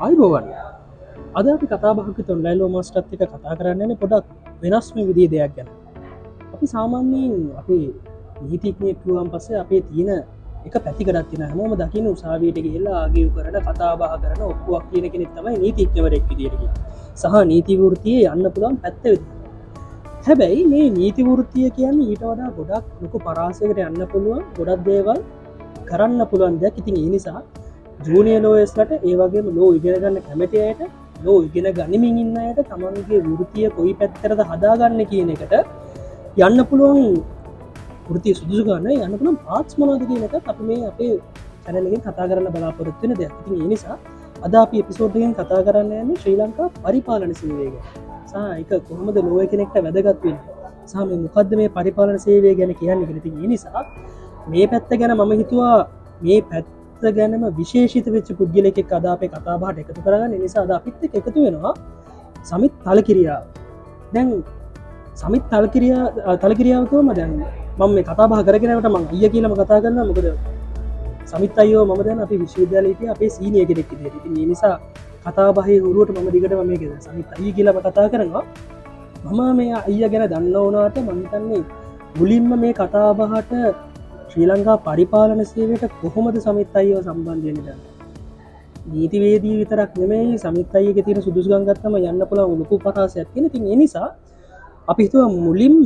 අයිබෝවන් අද අපි කතා බහක තොන්ඩයිලෝ මස්ටත් එක කතා කරන්නන පොඩක් වෙනස්ම විදිී දෙයක් ගැන. අපි සාමාන්‍යයෙන් අපි නීතික්නයක්කුවන් පස්සේ අපේ තියෙන එක පැතිකටත් තින හැමෝම දකින උසාවීට කියලා ආගිය කරන කතා බහ කරන ඔක්කුවක් කියන කෙනෙක් තමයි නීතික්නවරෙක් විදිරකි සහ නීතිවෘතිය යන්න පුළන් පැත්ත වෙද හැබැයි මේ නීතිවෘතිය කියන්න ඊට වඩා ගොඩක් ලොකු පරාසකට යන්න පුළුවන් ගොඩක් දේවල් කරන්න පුළුවන් දෙයක්. ඉතින් ඒ නිසා ජූනිය ලෝයස්ලට ඒවගේම ලෝ ඉගෙනගන්න කැමතියට ලෝ ඉගෙන ගනිමින් ඉන්න අයට තමන්ගේ වෘතිය කොයි පැත්තරද හදාගන්න කියන එකට යන්න පුළුවන් ෘතිය සුදුසු ගන්න. යන්න පුළම් පාත්ස් මනාද කියන එක අප මේ අපේ චැනලගෙන් කතා කරන්න බලාපොරොත්වෙන දෙයක්. ඉතින් ඒ නිසා අද අපි එපිසෝඩ්ගෙන් කතා කරන්න යන්න ශ්‍රී ලංකා පරිපාලන සේවේග සහ එක කොහොමද ලෝය කෙනෙක්ට වැදගත්වෙන් සහ මේ මොකක්ද මේ පරිපාලන සේවය ගැන කියන්න ගෙනති ඒ නිසා මේ පැත්ත ගැන මම හිතුවා මේ පැත් ගැනම විශේෂිත වෙච්ච පුද්ගලෙක් අදාපේ කතාබාට එකතු කරගන්න. නිසා අද අපිත් එකතු වෙනවා සමිත් තල කිරියාව දැන් සමිත් තල්කිරියා තලකිරියාවකවම දැන් මම මේ කතා බහ කරගෙනට මං අය කියලම කතා කරන්න මොකද සමිත් අයෝ මම දැන් අපි විශ්වවිද්‍යාලීට අපේ සීනිය කෙනෙක් ති නිසා කතා බහහි හුරුවට මම දිගට මේක සමිත් අය කියලම කතා කරනවා. මම මේ අය ගැන දන්න ඕනාට මහිතන්නේ මුලින්ම මේ කතාබහට ශ්‍රී ලංකා පරිපාලන සේවයට කොහොමද සමිත් අයෝ සම්බන්ධයනට නීතිවේදී විතරක් නෙමේ සමිත් අයක තියෙන සුදුසුගංගත්තම යන්න පුළ උලකු පටාසයක් තියෙන තින් නිසා අපි හිතුව මුලින්ම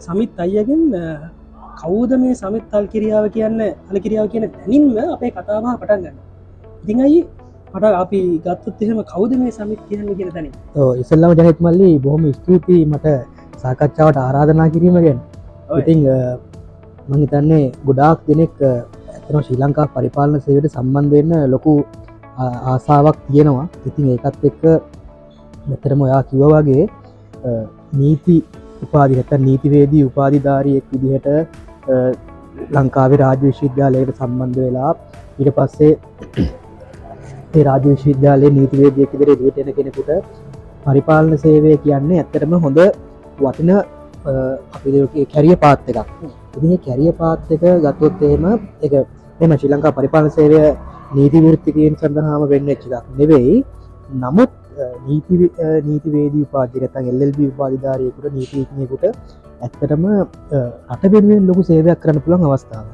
සමිත් අයගෙන් කවුද මේ සමිත් තල් කිරියාව කියන්න අල කිරියාව කියන තැනින්ම අපේ කතාවා පටන්ගන්න ඉතිං අයි මට අපි ගත්තුත් එහෙම කවුද මේ සමිත් කියන්න කියෙන තැන ඉසල්ලම ජනත් මල්ලි බොහොම ස්තුතියි මට සාකච්ඡාවට ආරාධනා කිරීම ගැන. ඉතිං මහිතන්නේ ගොඩාක් දෙනෙක් ඇතන ශ්‍රී ලංකා පරිපාලන සේවට සම්බන්ධන්න ලොකු ආසාාවක් තියෙනවා. ඉතින් ඒකත් එක්ක මෙතරම ඔයා කිව වගේ නීති උපාදිහත නීතිවේදී උපාධිධාරියෙක් විදිහට ලංකාවේ රාජ විශ්විද්‍යාලයට සම්බන්ධ වෙලා ඉට පස්සේ ඒ රාජ විශ්විද්‍යාලය නීතිවේදයක් විදිර ලියටෙන කෙනෙකුට පරිපාලන සේවය කියන්නේ ඇත්තරම හොඳ වටින අපි කැරිය පාත් එකක්. ඉදි කැරිය පාත් එක ගත්තොත් එහෙම එක එම ශ්‍රී ලංකා පරිපාලන සේවය නීතිවෘත්තිකයෙන් සඳහාම වෙන්න එකක් නෙවෙයි. නමුත් නීතිවේදී උපාදිරතන් එල්ල්බ උපාධධාරයකුට නීතිීඥයකුට ඇත්තටම අට බෙනුවෙන් ලොකු සේවයක් කරන පුළන් අවස්ථාව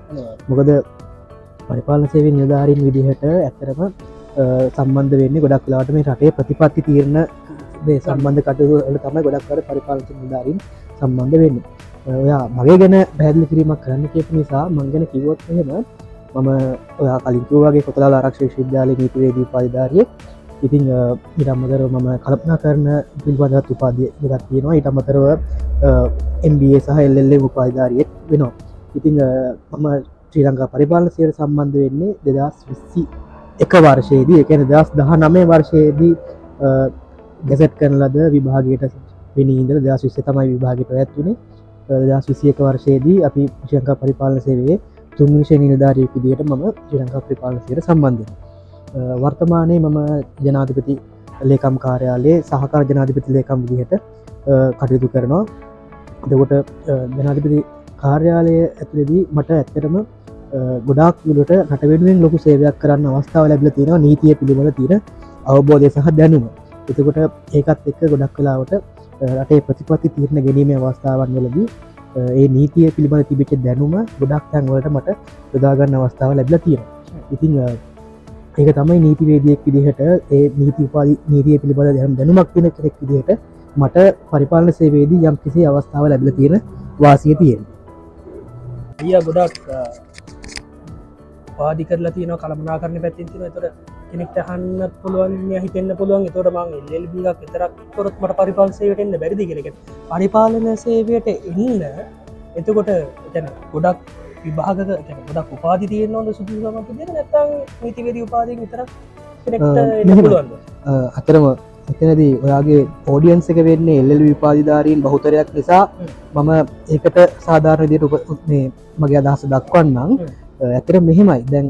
මොකද පරිපාලන සේවය නිධාරීන් විදිහට ඇත්තරම සම්බන්ධ වෙන්නේ ගොඩක් ලාට මේ රටේ ප්‍රතිපත්ති තීරණ සම්බන්ධ කටුවල තමයි ගොඩක්කර පරිපාලච නිධාරීන් සම්බන්ධ වෙන්න ඔයා මගේ ගැන පැදිලි කිරීමක් කරන්න කියපු නිසා මංගන කිවොත් එහෙම මම ඔයා කලින්තුවගේ කොතලා ආරක්ෂ විද්‍යාල නීතිවේදී පරිධාරියෙක් ඉතිං ඉටම්මදර මම කල්පනා කරන පිල්බඳත් උපාදිය ගත් තියෙනවා. ඉට අමතරව MBA සහ එල්ල උපාධධාරියෙක් වෙනවා. ඉතිං මම ශ්‍රී ලංකා පරිපාලන සයට සම්බන්ධ වෙන්නේ දෙදස් විස්සි එක වර්ෂයේදී. එකන දස් දහ නමේ වර්ෂයේදී ගැසට් කරන ලද විභාගයට පිනිීන්දර දස් විස්ස තමයි විභාගට ඇත්වනේ දස් විසියක වර්ෂයේදී අපි ශංකා පරිපාලන සේවේ තුන්විශ නිලධාරයෙක් විදියට මම ශ්‍රී ලංකා පරිපාලන සයට සම්බන්ධය වර්තමානයේ මම ජනාධිපති ලේකම් කාර්යාලයේ සහකාර ජනාධිපති ලේකම් විදිහට කටයුතු කරනවා. දකොට ජනාධිපති කාර්යාලය ඇතුලෙදී මට ඇත්තරම ගොඩක් ලට රටවෙනුවෙන් ලොකු සේවයක් කරන්න අවස්ථාව ලැබල තියෙන නීතිය පිළිබඳ තියෙන අවබෝධය සහ දැනුම. එතකොට ඒකත් එක්ක ගොඩක් කලාවට රටේ ප්‍රතිපති තිරණ ගැනීම අවස්ථාවන් වලදී ඒ නීතිය පිළිබඳ තිබිච දැනුම ගොඩක් තැන්වලට මට යොදාගන්න අවස්ථාව ලැබල තියෙන ඉතිං ඒක තමයි නීතිවේදියෙක් විදිහට ඒ නීති උපාදි නීතිය පිළිබඳ දැම් දැනුමක් වෙන කෙනෙක් විදිහට මට පරිපාලන සේවේදී යම් කිසි අවස්ථාව ලැබල තියෙන වාසිය තියෙන් ිය ගොඩක් පාදි කරලා තියන කළමනා කරන පැත්තින් තින තොට කෙනෙක්ට හන්න පුළුවන් හිතන්න පුළුවන්. තොට මං එල්බික් විතරක් කොරත් මට පරිපාල සේවටෙන්න්න බැරිදි කෙනෙක පරිපාලන සේවයට එන්න එතකොට එතැන ගොඩක් විභාග ගොඩක් උපාදි තියන ොද සුදුසමක ද නැතම් නීතිවේදී උපාදය විතරක් අතරම එතනදී ඔයාගේ ඕඩියන්ස එක වෙන්නේ එල්ල විපාධධාරීන් බහුතරයක් නිසා. මම ඒකට සාධාරණ දිට මේ මගේ අදහස දක්වන්නම්. ඇතර මෙහෙමයි. දැන්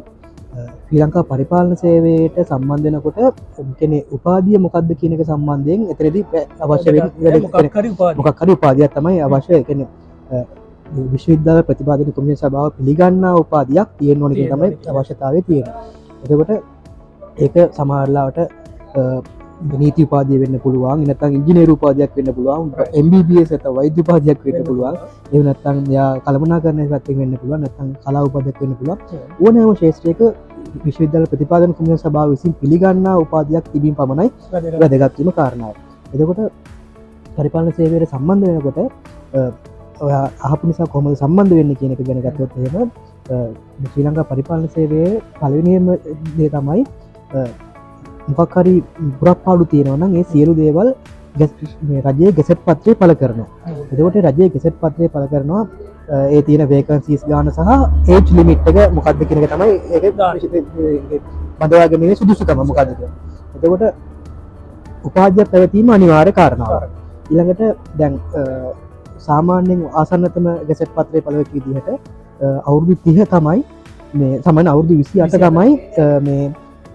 ශ්‍රී ලංකා පරිපාලන සේවයට සම්බන්ධනකොට කෙනෙ උපාදිය මොකක්ද කියනක සම්බන්ධයෙන් එතරදි අවශ්‍ය මොකක්කර උපාදයක් තමයි අවශ්‍ය. කෙන විශ්වවිද්‍යාල ප්‍රතිපාදන තුමිය සභාව පිළිගන්න උපාදයක් තියෙන් ඕනක තමයි අවශ්‍යතාවය තියෙන එතකොට ඒක සමහරලාවට නීති උපාදය වෙන්න පුළුවන් නතන් ඉංජිනේරු උපාදයක් වෙන්න පුළුවන් MBBS ඇත වෛද්‍ය පාදයක් වෙන්න පුළුවන්. එවනත්තන් යා කළමනා කරන පැත්ති වෙන්න පුළුවන් නතන් කලා උපදක් වෙන්න පුළුවන්. ඕනෑම ශේෂත්‍රයක විශ්වවිදල ප්‍රතිපාදන කුම සභාව විසින් පිළිගන්නා උපාදයක් තිබීම පමණයි වැදගත්වීම කාරණාව. එදකොට පරිපාලන සේවයට සම්බන්ධ වෙනකොට ඔය අහපු නිසා කොමද සම්බන්ධ වෙන්න කියනක ගැනගත්තොත් එහෙම ශ්‍රී ලංකා පරිපාලන සේවය පලවිනියම දේ තමයි මොකක්හරි පුරක්පාඩු තියෙනවනම් ඒ සියලු දේවල් රජයේ ගෙසෙට් පත්‍රය පල කරන එදකොට රජයේ ගෙසෙට් පත්‍රය පල කරනවා ඒ තියෙන වේකන්සිස් ගාන සහ ඒච් ලිමිට්ක මොකක්ද කෙනක තමයි ඒ බදවාගෙන සුදුසුකම මොකක්දක එතකොට උපාධ්‍ය පැවතීම අනිවාර කාරණාව ඉළඟට දැන් සාමාන්‍යෙන් ආසන්නතම ගෙසෙට් පත්‍රය පලවක විදිහට අවුරුදු තිහ තමයි මේ සමන අවුරුදු විසි අට තමයි මේ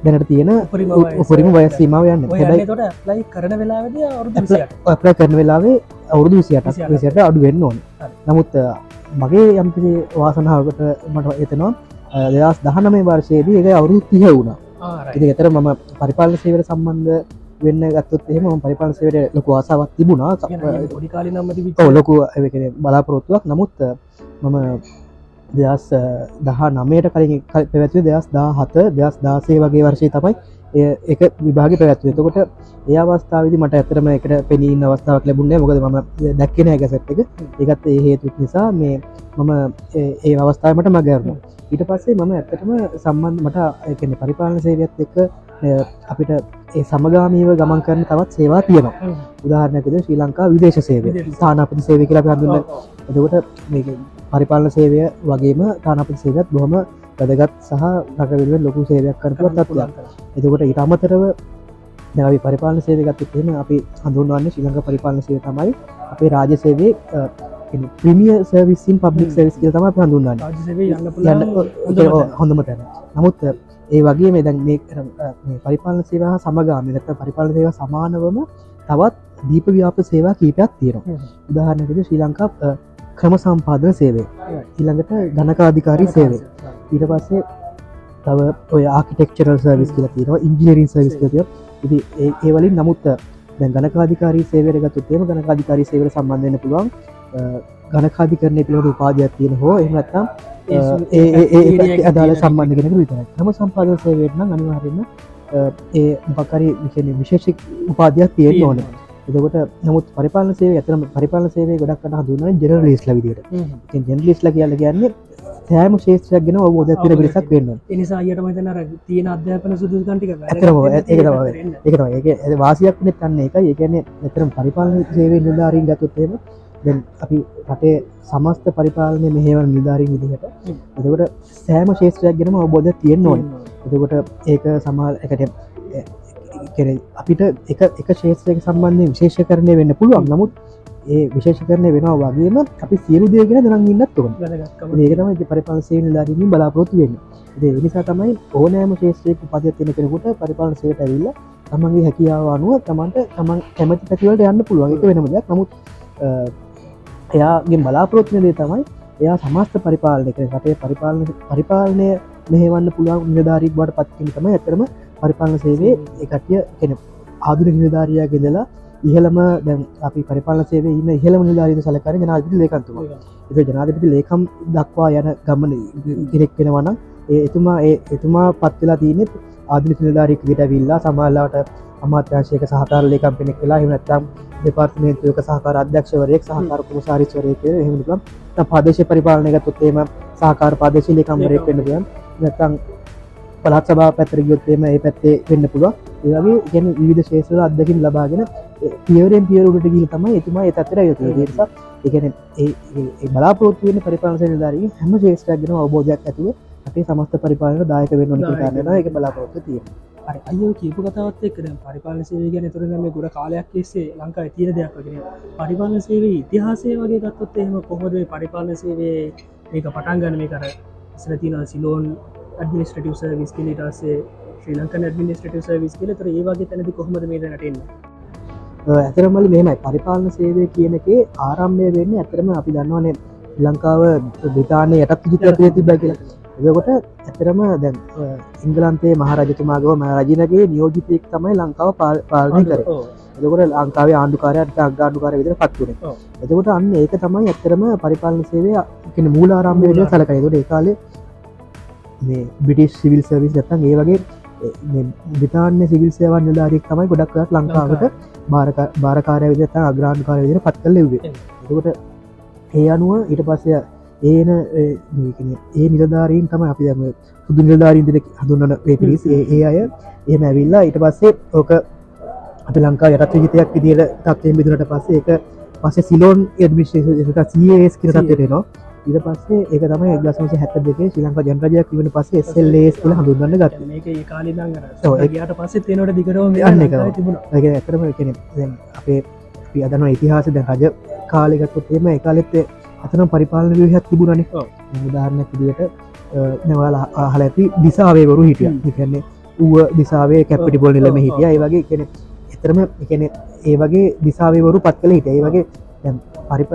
දැනට තියෙන උපරිම වයස්. සීමාව යන්න. ලයි කරන වෙලාද අප කරන වෙලාවේ අවුරුදු විසියට විසියට අඩු වෙන්න ඕන. නමුත් මගේ යම්කිසි වාසනාවකට මට එතනවා දෙදස් දහනමේ වර්ෂයේදී එක අවුරුදු තිහ වුණා. ඉති එතර මම පරිපාල සේවර සම්බන්ධ වෙන්න ගත්තොත් එහෙම පරිපාල සේවට ලොකු ආසාවත් තිබුණා. ොඩිකාලි නම්මති ලොකු බලාපොරොත්තුවක්. නමුත් මම දෙදස් දහ නමයට කලින් පැවැත්ව දෙදස් දා හත දෙදස් දාසේ වගේ වර්ෂය තමයි එක විභාග පැත්ව එතකොට ඒ අවස්ථාවදි මට ඇතරම එකට පෙනීන් අවස්ථාවක් ලැබුණේ මොකද ම දැක්කෙන ඇගසැට් එක. ඒකත් හේතුත් නිසා මේ මම ඒ අවස්ථාවමට මගරම ඊට පස්සේ මම ඇත්තටම සම්බන්ධ මට එකන පරිපාලන සේවයත් එක්ක අපිට ඒ සමගාමීව ගමන් කරන තවත් සේවා තියෙනවා. උදාහරණයකද ශ්‍රී ලංකා විදේශ සේවය. ස්ථානපති සේවය කියලා හඳුන්න එතකොට පරිපාලන සේවය වගේම තානපති සේවත් බොහොම වැදගත් සහ රකවිල ලොකු සේවයක් කරතුව තත්වයක් එතකොට ඉට අමතරව නැවි පරිපාලන සේවගත් එම අපි හඳුන්වන්න ශිලංක පරිපාලන සේව තමයි අපේ රාජ සේවේ ප්‍රමිය සර්විසින් පබ්ලික් සර්විස් කිය තම හඳුන්න්න හොඳම තැන. නමුත් ඒ වගේ මෙදැන් මේ පරිපාලන සේවා සමගාමිනත පරිපාලන සේවා සමානවම තවත් දීප ව්‍යාප සේවා කීපයක් තියෙනවා. උදාහරණකද ශ්‍රී ලංකා ක්‍රම සම්පාදන සේවේ ඊළඟට ගණකාධිකාරී සේවේ ඊට පස්සේ තව ඔය ආකිටෙක්චරල් සර්විස් කියල තියෙනවා ඉංජිනරින් සර්විස් කතිය ඉති ඒවලින් නමුත් දැන් ගණකාධිකාරී සේවරගත්තුත්තේම ගණකාධිකාරී සේවර සම්බන්ධන පුළුවන්. ගණකාධි කරන පිළිබඳ උපාදයක් තියෙන හෝ එමනත්තම් ඒ අදාල සම්බන්ධගෙන විතර ක්‍රම සම්පාදන සේවේටන අනිවාරන්න ඒ බකරි විශේෂ උපාදයක් තියෙන ඕන එතකොට නමුත් පරිපාල සේ ඇතරම පරිපාල සේවේ ගොඩක් කන දුන්න ජෙන ලේස්ල විදිට ජෙනලිස්ල කියල කියන්නේ සෑම ශේෂයක් ගෙන ඔබෝද තිර පිරිසක් වෙන්න එනිසා අයට මතන තියෙන අධ්‍යාපන සුදුකන්ටික ඒ වාසියක් තන්න එක ඒකන එතරම් පරිපාලන සේවේ නිධාරීන් ගතුත්තේම දැන් අපි රටේ සමස්ත පරිපාලනය මෙහෙවල් නිධාරීන් විදිහට එතකොට සෑම ශේෂත්‍රයක් ගෙනම ඔබෝධ තියෙන්න්න ඕන. එතකොට ඒක සමාල් එකට කෙර අපිට එක එක ශේත්‍රයක සම්බන්ධය විශේෂ කරණය වෙන්න පුළුවන්. නමුත් ඒ විශේෂ කරනය වෙනවා වගේම අපි සියලු දේගෙන දරන් ඉන්නත් තුන් ඒකතම පරිපන්සේ ලාරිමින් බලාපොරොත්තු වෙන්න. ඒ නිසා තමයි ඕනෑම ශේෂත්‍රයක පදයක් තියෙන කෙනෙකුට පරිපාලනසයට ඇවිල්ල තමන්ගේ හැකියාව අනුව තමන්ට තමන් කැමති පැතිවලට යන්න පුළුවන්. එක වෙනම දෙයක්. නමුත් එයාගේ බලාපොරොත්න දේ තමයි එයා සමස්ත පරිපාලනය කර රටේ පරිපාලන පරිපාලනය මෙහවන්න පුළුවන් නිධාරීක් බට පත්කින තම ඇතරම පරිපාලන සේවේ එකටිය කෙන ආදුර නිධාරයා ගෙදලා ඉහළම දැන් අපි පරිපාලන සේවේ ඉන්න ඉහළම නිධාරීත සලකර ජනාධපති ලේකන්තුම එ ජනාධපති ලේකම් දක්වා යන ගමන කෙනෙක් වෙනවනම් ඒ එතුමා ඒ එතුමා පත්වෙලා තියනෙත් ආධිනික නිධාරික ගෙට විල්ලා සමාල්ලාට අමාත්‍යංශයක සහකාර ලේකම් කෙනෙක් වෙලා හිමනත්තම් දෙපාර්තමේන්තුවක සහකාර අධ්‍යක්ෂවරයෙක් සහකාර කුමසාරිස්වරය කර හෙමනිකම් පාදේශ පරිපාලනය තුත්තේම සහකාර පාදේශී ලේකම්වරයෙක් වෙන්නගම් නැතම් පළත් සභා පැතර ගයොත්තේම ඒ පැත්තේ වෙන්න පුළුව ඒවගේ ගැන විධ ශේෂල අදකින් ලබාගෙන පියවරෙන් පියවරුට ගිල් තමයි එතුමා එතත්තර යුතු දේසා එකන බලාපොත්තුවෙන පරිපාලසය නිධාරී හැම ශේෂ්ටක්ගෙන අවබෝධයක් ඇතුව අපේ සමස්ත පරිපාලන දායක වෙන්න නික කාරන එක බලාපොත්තු තිය අය කියපු කතාවත් එක්කන පරිපාලන සේවය ගැන තුරගම ගොඩ කාලයක් එස්සේ ලංකා තිීර දෙයක් වගෙන පරිපාලන සේවේ ඉතිහාසය වගේ ගත්තොත් එහෙම කොහොද පරිපාලන සේවේ මේක පටන් ගන්න? මේ කර ඉසල තින සිලෝන් අඩමිනිස්ට්‍රටව සර්විස් කලටසේ ශ්‍රී ලංකන් ඇඩමිනිස්ට්‍රටව සර්විස් කල තර ඒවාගේ තැනති කොහොමද මේ නටන්න ඇතරමල මෙමයි පරිපාලන සේවය කියනකේ ආරම්භය වෙන්න ඇතරම අපි දන්නවනේ ලංකාව බ්‍රතාානය යටත් ජිතය තිබ කියලා. එදකොට ඇතරම දැන් ඉංගලන්තේ මහරජතුමාගව ම රජනගේ නියෝජිතයෙක් තමයි ලංකාව පාලනය කර. එදකොට ලංකාවේ ආණ්ඩුකාරයට අගාණ්ඩුකාර විදිර පත්වන. එතකොට අන්න ඒක තමයි ඇත්තරම පරිපාලන සේවය කෙන මූල ආරම්භය සලක එතට ඒකාලේ මේ බිටිස් සිවිල් සර්විස් ඇත්තන් ඒ වගේ බිතාන්‍ය සිවිල් සේවන් නිලාරෙක් තමයි ගොඩක්වත් ලංකාවට භාරකාරය විදත අග්‍රාණ්කාර විදිර පත් කල ලෙවේ එතකොට ඒ අනුව ඊට පස්සය ඒන ඒ නිලධාරීන් තම අපි දම සුදු නිලධාරීන්දිර හඳුන්නන පිරිස්. ඒ අය එහෙම ඇවිල්ලා ඊට පස්සේ ඕක අප ලංකා යටත් විජතයක් විදිර තක්යෙන් බිදුරට පස්සේ එක පස්සේ සිලෝන් එඩමිශේෂ සස් කියර ඊට පස්සේ ඒක තමයි එක්දසමස හැත්ත දෙකේ ශ්‍රී ලංකා ජනරජයක් වන පස්සේ එස්ල්ලේස් කියල හඳුන්න ගත් මේක ඒ කාලි ඔව්, ඒ- ගයාට පස්සේ තේනට දිකරම අන්න එක. ඇතරම කෙන අපේ අදන ඉතිහාස දැන් රජ කාලෙගත්තු තේම එකකාලෙත් අතනම් පරිපාලන වියහත් තිබුණනේ. උදාරණයක් විදිට නවල ආහල ඇති දිසාවේවරු හිටිය. හිකන්නේ ඌ දිසාවේ කැපිටිබොල් නිලම. හිටිය ඒ වගේ කෙන එතරම එකන ඒ වගේ දිසාවේවරු පත් කළ හිට ඒ වගේ පරිප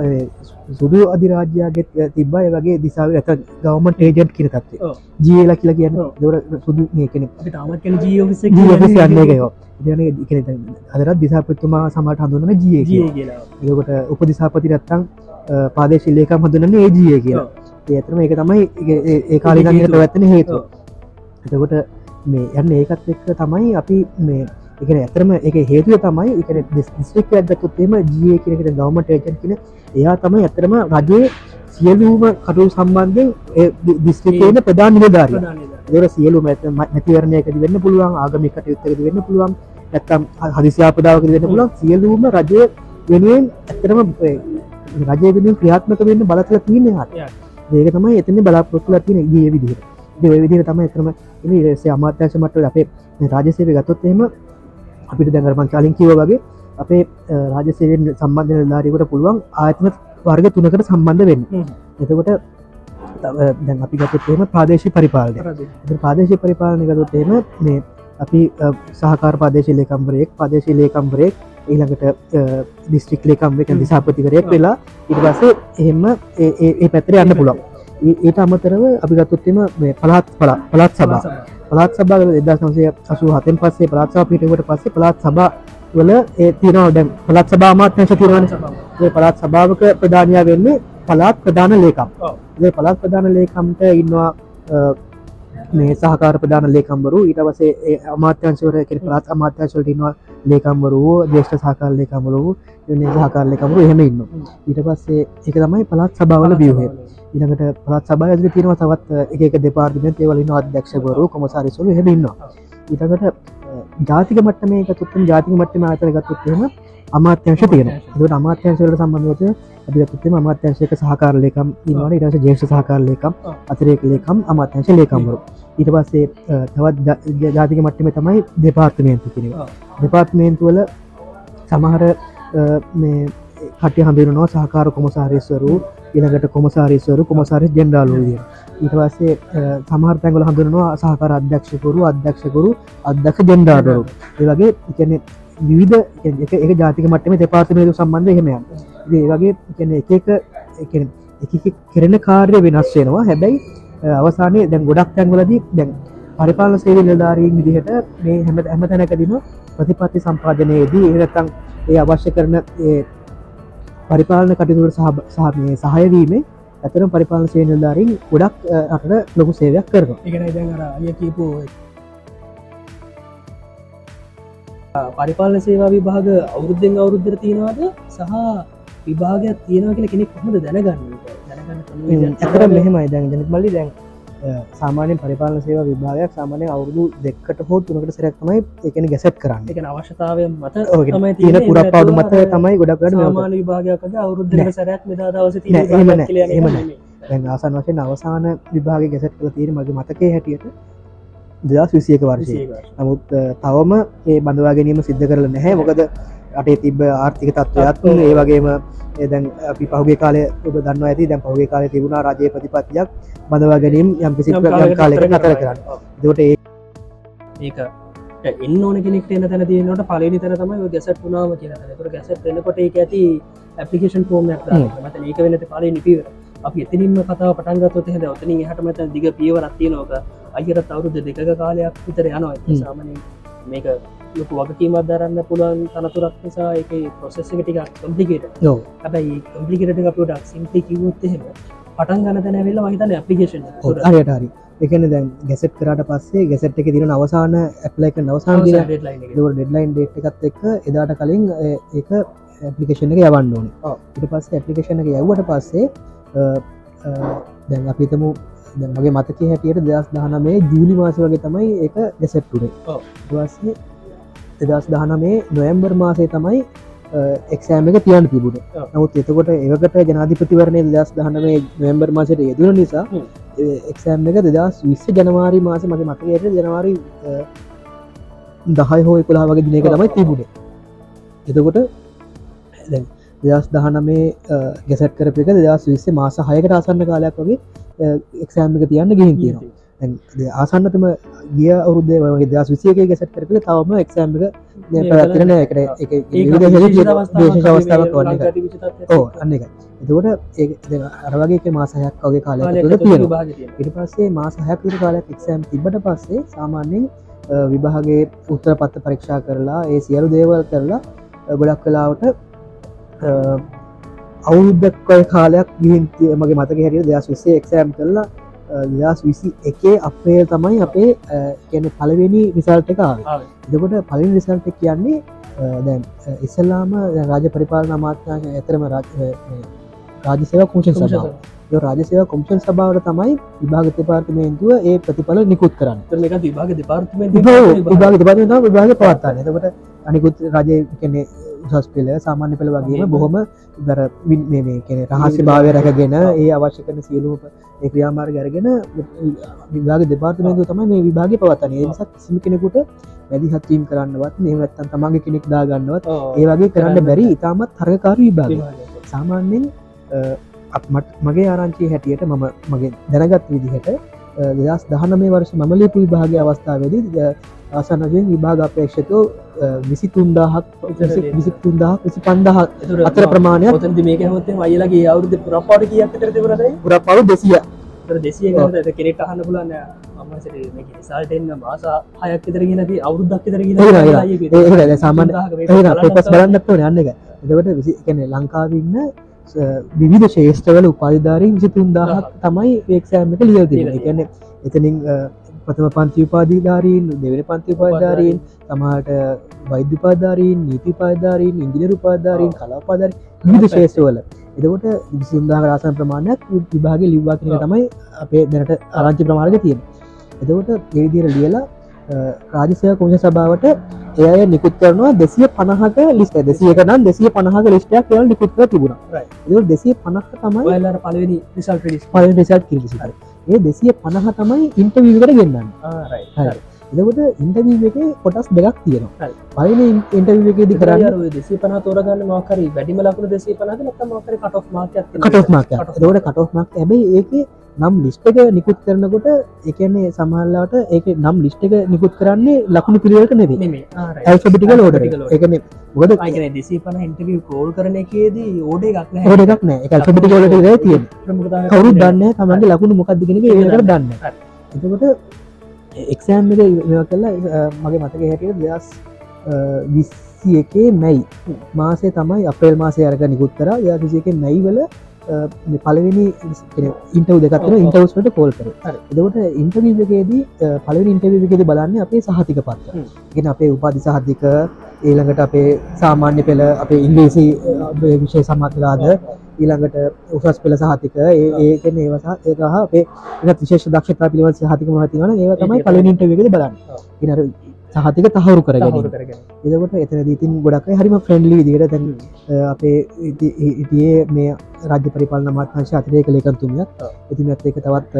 සුදු අධිරාජ්‍යයාගෙත් තිබ්බා. ඒ වගේ දිසාව ඇත ගවමන් ඒජන්් කිර තත්වේ ඔව්. ජීල කියලා කියන්න. දොර සුදු කෙනෙ තාමත් ඉදන අදරත් දිසාපත්තුමා සමට හඳුනන ජිය ජී කියලා. ඒකට උපදිසාපති රත්තං පාදේශිල්ලේකම් හඳුනන්න ඒජිය කියලා. ඒතරම ඒක තමයි ඒ- හේතුව. පැවැත්තන හේතු එතකොට මේ යන්න ඒකත් එක්ක තමයි අපි මේ එක ඇතරම එක හේතුව තමයි එක දිස්ත්‍රික් ඇදතුත්තේම ජිය කියනකට ගවමට ඒජන් කියන එයා තමයි ඇතරම රජයේ සියලූම කටු සම්බන්ධයෙන් දිස්ත්‍රිකේන ප්‍රධාන නිලධාරිය. දර සියලු මැතිවරණයකද වෙන්න පුළුවන් ආගමිකට යුත්තකද වෙන්න පුළුවන් ඇත්තම් හදිසියාපදාවක වෙන්න පුළුවන්. සියලූම රජය වෙනුවෙන් ඇතරම රජය වෙනුවෙන් ක්‍රියාත්මක වෙන්න බලතල තියන්නේ හට ඒක තමයි එතන බලාපොරොත්තුල තියෙන ගිය විදිහ තමයි එතරම සේ අමාත්‍යංශ මට්ට අපේ රාජසේව ගත්තොත් එහෙම අපිට දැඟරමන් කාලින් කිව වගේ අපේ රාජසේවෙන් සම්බන්ධ ලාරිකට පුළුවන් ආයතන වර්ග තුනකට සම්බන්ධ වෙන්න. එතකොට දැන් අපි ගතත්ේම ප්‍රාදේශි පරිපාලනය. පාදේශ පරිපාලනය ගතොත් එහෙම මේ අපි සහකාර පාදේශ ලේකම්බරයෙක් පදේශ ලේකම්බරයෙක් ඊළඟට දිස්ත්‍රික් ලේකම් එක හ්ම්. දිසාපතිවරයෙක් වෙලා ඉට පස්සේ එහෙම ඒ පැතර යන්න පුළුවන් ඒට අමතරව අපි ගත්තුත්තෙම මේ පලාත් පලා පලාත් සබා පලාත් සබා එදා සංසය අසු හතෙන් පස්සේ පලාත්සා පිටකට පස්සේ පලාත් සබා වල ඒ තියනව දැම් පලත් සබා මාත්‍යංශ තිරවන පලාත් සභාවක ප්‍රධානයා වෙන්නේ පලාත් ප්‍රධාන ලේකම්. ඒ පළත් ප්‍රධාන ලේකම්ට ඉන්නවා මේ සහකාර ප්‍රධාන ලේකම්වරු ඊට වසේ ඒ අමාත්‍යංශවර කෙ පළත් අමාත්‍යංශවලට ඉන්නවා ලේකම්වරු දේශ සහකාර ලේකම්වරු යන්නේ සහකාර ලේකම්වරු එහෙම ඉන්න ඊට පස්සේ ඒක තමයි පළත් සභාවල වියහය. ඊළඟට පළත් සභාව ඇතුලේ තියෙනවා තවත් අ, එක එක දෙපාර්තමේන්ත ඒවල ඉන්නවා අධ්‍යක්ෂකවරු කොමසාරිස්වරු එහෙම ඉන්නවා. ඊළඟට අ, ජාතික මට්ටමේ ගත්තොත් ජාතික මට්ටමේ ආයතන ගත්තොත් එහෙම අමාත්‍යංශ තියෙනවා ඒකට අමාත්‍යංශවලට සම්බන්ධව අපි ගත්තොත් එහෙම අමාත්‍යංශයක සහකාර ලේකම් ඉන්නවනේ ඊට පස්සේ ජ්‍යෙෂ්ඨ සහකාර ලේකම්. අතිරේක ලේකම් අමාත්‍යංශ ලේකම්වරු ඊට පස්සේ තවත් ජාතික මට්ටමේ තමයි දෙපාර්තමේන්තු කියන එක. ඔව්. දෙපාර්තමේන්තු වල සමහර කටය හඳුරනවා සහකාර කොමසාරිස්වරු ඉළඟට කොමසාරිස්වරු කොමසාරිස් ජෙන්ඩාලු විදියට. ඊට පස්සේ අ, සමහර තැන්වල හඳුරනවා සහකාර අධ්‍යක්ෂකරු අධ්‍යක්ෂකරු අධ්‍යක්ෂ ජෙන්ඩාදරු ඒ වගේ කියන්නේ විවිධ කියන්නේ එක එක ජාතික මට්ටමේ දෙපාර්තමේන්තු සම්බන්ධ එහෙම යනවා. ඉතින් ඒ වගේ කියන්නේ එක එක ඒ කියන්නේ එක එක කෙරෙන කාර්ය වෙනස් වෙනවා හැබැයි අ, අවසානයේ දැන් ගොඩක් තැන්වලදී දැන් පරිපාලන සේවය නිලධාරීන් විදිහට මේ හැම හැම තැනකදීම ප්‍රතිපත්ති සම්පාදනයේදී එහෙම නැත්නම් ඒ අවශ්‍ය කරන ඒ පරිපාලන කටයුතුවලට සහ සහ මේ සහයවීමේ ඇතරම් පරිපාලන සේවය නිලධාරීන් ගොඩක් අ, රටට ලොකු සේවයක් කරනවා එකන දැන් අර අය කියපු පරිපාලන සේවා විභාග අවුරුද්ධෙන් අවුරුද්ධර තියෙනවාද? සහ විභාගයක් තියෙනවා කියල කෙනෙක් කොහොමද දැනගන්න? දැනගන්න ඇතර මෙහෙමයි. දැන් ජනක මල්ලි දැන් අ, සාමාන්‍යෙන් පරිපාලන සේවා විභාගයක් සාමානය අවුරුදු දෙක්කට හෝ තුනකට සරක් තමයි එකන ගැසට් කරන්න. එක අවශ්‍යතාවය මත තමයි තියෙන. පුරප්පාඩු එහෙම මත තමයි ගොඩක්ට සාමාන්‍ය විභාගයක්ද අවුරුද්ධක සැරයක් මෙදා දවස නෑ, එහෙම නෑ, එහෙම නෑ. දැන් ආසන් වශයෙන් අවසාන විභාග ගැසට් කළ තියෙන මගේ මතකේ හැටියට දෙදස් විසියක වර්ෂය. නමුත් තවම ඒ බඳවා ගැනීම සිද්ධ කරල නැහැ. මොකද අටේ තිබ ආර්ථික තත්ත්වයක් ඒ වගේම ඒ දැන් අපි පහුගේ කාලය ඔබ දන්න ඇති. දැන් පහුගේ කාලය තිබුණා රජය ප්‍රතිපත්තියක් බඳවා ගැනීම් යම් කිසි කාලෙක නතර කරන්න. දට ඒ ඒක එන්න ඕන කෙනෙක් එන තැන තියනට පලනි තැන තමයි ගැසට වුණාම කියන තැනකට ගැසට එනකොට ඒක ඇති ඇපිකේෂන් ෆෝර්ම් මත ඒක වෙනට පලේ නිපිවර අපි එතිනින්ම කතාව පටන්ගතොත් හෙද ඔතනින් හට මත දිග පියවරත්තිය නෝක අයරත් අවුරුද්ධ දෙක කාලයක් විතර යනවා. සාමන මේක ලොකු වගකීමත් දරන්න පුළුවන් තනතුරක් නිසා එක ප්‍රොසෙස් එක ටික කම්පලිකේට යෝ හැබැයි කම්පලිකට අපට සිම්පි කිවොත් එහෙම පටන් ගන්න තැන වෙලා මහිතන ඇපලිකේෂන් හරියට හරි. එකන දැන් ගැසෙට් කරට පස්සේ ගැසට් එක තිරෙන අවසාන ඇප්ලයික නවසාන ඩෙඩ්ලයින් ඩේට් එකත් එක්ක එදාට කලින් ඒක ඇපලිකේෂන් එක යවන්න ඕන. ඉට පස්සේ ඇපලිකේෂන එක යව්වට පස්සේ දැන් අපිතමු දැන්මගේ මතක හැටියට දෙදස් දහනමේ ජූලි මාස වගේ තමයි එක ගැසෙට්ටුරේ ඔව්. දවස්සේ දෙදස් දහනමේ නොයම්බර් මාසේ තමයි එක්ෂෑම එක තියන්න තිබුණ. නමුත් එතකොට ඒකට ජනාධිපතිවරණය දස් දහනමේ නොවම්බර් මාසයට යෙදුන නිසා. එක්ෂෑම් එක දෙදස් විශ්ස ජනවාරි මාස මගේ මතකයට ජනවාරි දහයි හෝ කොලා වගේ දිනක තමයි තිබුණේ එතකොට දෙදස් දහනමේ ගැසට කරපක දෙදස් විස්සේ මාස හයකට ආසන්න කාලයක් වගේ එක්ෂෑම් එක තියන්න ගිහින් තියෙනවා. ආසන්නතම ගිය අවුරුද්දේ වගේ දස් විසියක ගැසට කරපක තවම එක්ෂෑම් එක පැතිරන එකට අවස්ථාවක් වන්න ඕ අන්න එක එතකොට ඒ අරවගේ මාසයක් වගේ කාලයක් තුළ තියෙනවා. ඉට පස්සේ මාස හැපිට කාලයක් එක්ෂෑම් තිබට පස්සේ සාමාන්‍යෙන් විභාගේ උත්තර පත්ත පරීක්ෂා කරලා ඒ සියලු දේවල් කරලා ගොඩක් කලාවට අවුරුද්ධක්වය කාලයක් ගිහින් තිය- මගේ මතක හැටිය දෙස් විස්සේ එක්ෂෑම් කරලා දස් විසි එකේ අපේ තමයි අපේ කියන පලවෙනි රිසල්ට එක ආවේ. එතකොට පලින් රිසල්ට කියන්නේ දැන් ඉස්සල්ලාම රාජ පරිපාලන අමාත්‍යංශ ඇතරම රාජසේව කෝෂන් සභාව. රාජසේව කොමිෂන් සභාවට තමයි විභාග දෙපාර්තමේන්තුව ඒ ප්‍රතිඵල නිකුත් කරන්න. විභාග දෙපාර්තමේ විභාග දෙපාර්තමේන්තුව. විභාග පවත්වන්නේ. එතකොට අනිකුත් රජය කියන්නේ උසස් පෙළ සාමාන්‍ය පෙළ වගේම බොහොම දර කියන්නේ රහස්‍ය භාවය රැකගෙන ඒ අවශ්‍ය කරන සියලුම ඒ ක්‍රියාමාර්ග අරගෙන විභාග දෙපාර්තමේන්තුව තමයි මේ විභාගය පවත්වන්නේ. ඒ නිසා කිසිම කෙනෙකුට මැදිහත් වීම කරන්නවත් නැත්නම් තමන්ගේ කෙනෙක් දාගන්නවත් ඒ වගේ කරන්න බැරි ඉතාමත් තරකාරී විභාගය සාමාන්‍යෙන් මට මගේ ආරංචි හැටියට මම මගේ දැනගත් විදිහට දෙදස් දහනමේ වර්ෂ මලිපු විභාග අවස්ථාවේදී ආසනජයෙන් විභාග අපේක්ෂතෝ විසි තුන්දාහක් විසි තුන්දාහක් විසි පන්දහ අතර ප්‍රමාණයක් ඔතන්දි මේක හොත්තේ අයලගේ අවුරුදු පුරපාට කියක් තර තිබරදයි පුර පවු දෙසිය. දෙසිය කෙනෙක් අහන්න පුලන්න අමසට සාල්ටෙන්න්න මාස හයක් තරගෙනද අවුරුද්දක් ඒ සාමාන්‍ය පස් බලන්නත් යන්න එක. එදකට විසි කැන ලංකාවන්න විවිධ ශේෂ්ඨවල උපාධධාරීන් විසි තුන්දාහක් තමයි ඒක්ෂෑමක ලියල් තියෙන එකන්න එතනින් ප්‍රථම පන්ති උපාධීධාරීන් දෙවන පන්ති උපාධාරීන් තමට වෛද්‍යපාධාරීන් නීති පාධාරීන් ඉංගිනරු පාධාරීන් කලාපාධාර විධ ශේෂවල එතකොට විසිුන්දා රාසන ප්‍රමාණයක් විභාග ලිව්වා කියන තමයි අපේ දැනට ආරංචි ප්‍රමාණක තියෙන එතකොට ඒවිදිර ලියලා රාජසය කුණ සභාවට එය නිකුත් කරනවා දෙසිය පණහක ලිස්ට දෙසියක නම් දෙසිය පණහක ලිස්ටයක් කියල නිකුත්ව තිබුණ. දෙසිය පණහ තමයි පලවෙනි රිසල් ිස් පල රිසට් කිරිසි ඒ දෙසිය පණහ තමයි ඉන්ටවීකට ගන්නන්න. හරි. එදකොට ඉන්ටවීව එක කොටස් දෙකක් තියෙනවා. හරි. පලන ඉන්ටවීව එකේදි කරන්න දෙසේ පන තෝරගන්න මකර වැඩිම ලකුණු දෙසේ පනද ලක්ත මකර කට මාකයක් කටෝස් මාක දවට කටෝස් මාක් ඇබයි ඒක නම් ලිස්්ට එක නිකුත් කරනකොට එකන්නේ සමහල්ලාට ඒක නම් ලිස්්ට එක නිකුත් කරන්නේ ලකුණු පිළිවෙලට නෙවේ ඇල්ෆබිටික ලෝඩ එකන ගොඩ අයිගෙන දෙසේ පන ඉන්ටවිය කෝල් කරන එකේදී ඕඩේ එකක් හොඩ එකක් නෑ එක ඇල්ෆබිටික ලට තියෙන කවරු දන්න තමන්ගේ ලකුණු මොකක්දගෙන ඒකට දන්න එතකොට එක්ෂෑම් එක කල්ලා අ, මගේ මතක හැටියට දෙදස් විස්සි එකේ මැයි. මාසේ තමයි අපේල් මාසය අරක නිකුත් කර. යා විසික මැයිවල පලවෙනි ඉන්ටව දෙකතර ඉන්ටවස්ට කෝල් කර. එදකට ඉන්ටවීකේදී පලව ඉන්ටවීකෙද බලන්න අපේ සහතික පත්ත. ගෙන අපේ උපාධි සහතික ඊළඟට අපේ සාමාන්‍ය පෙළ අපේ ඉංග්‍රීසි විෂය සමත්ලාද ඊළඟට උසස් පෙළ සහතික. ඒ ඒකන ඒවසහ ඒහ අපේ එත් විශේෂ දක්ෂතා පිළිව සහතික මහතිවන ඒ තමයි පලනින්ට වේද බලන්න. ඉනර සහතික තහවුරු කරගෙන එදකොට එතන දීතින් ගොඩක් හරිම ෆ්‍රෙන්ඩලි විදිට තැන් අපේ ඉතියේ මේ රජ පරිපාලන මාත්ංශ අතිරේක ලේකන්තුමියක් ඔව්. ඉතින් ඇත් එක තවත්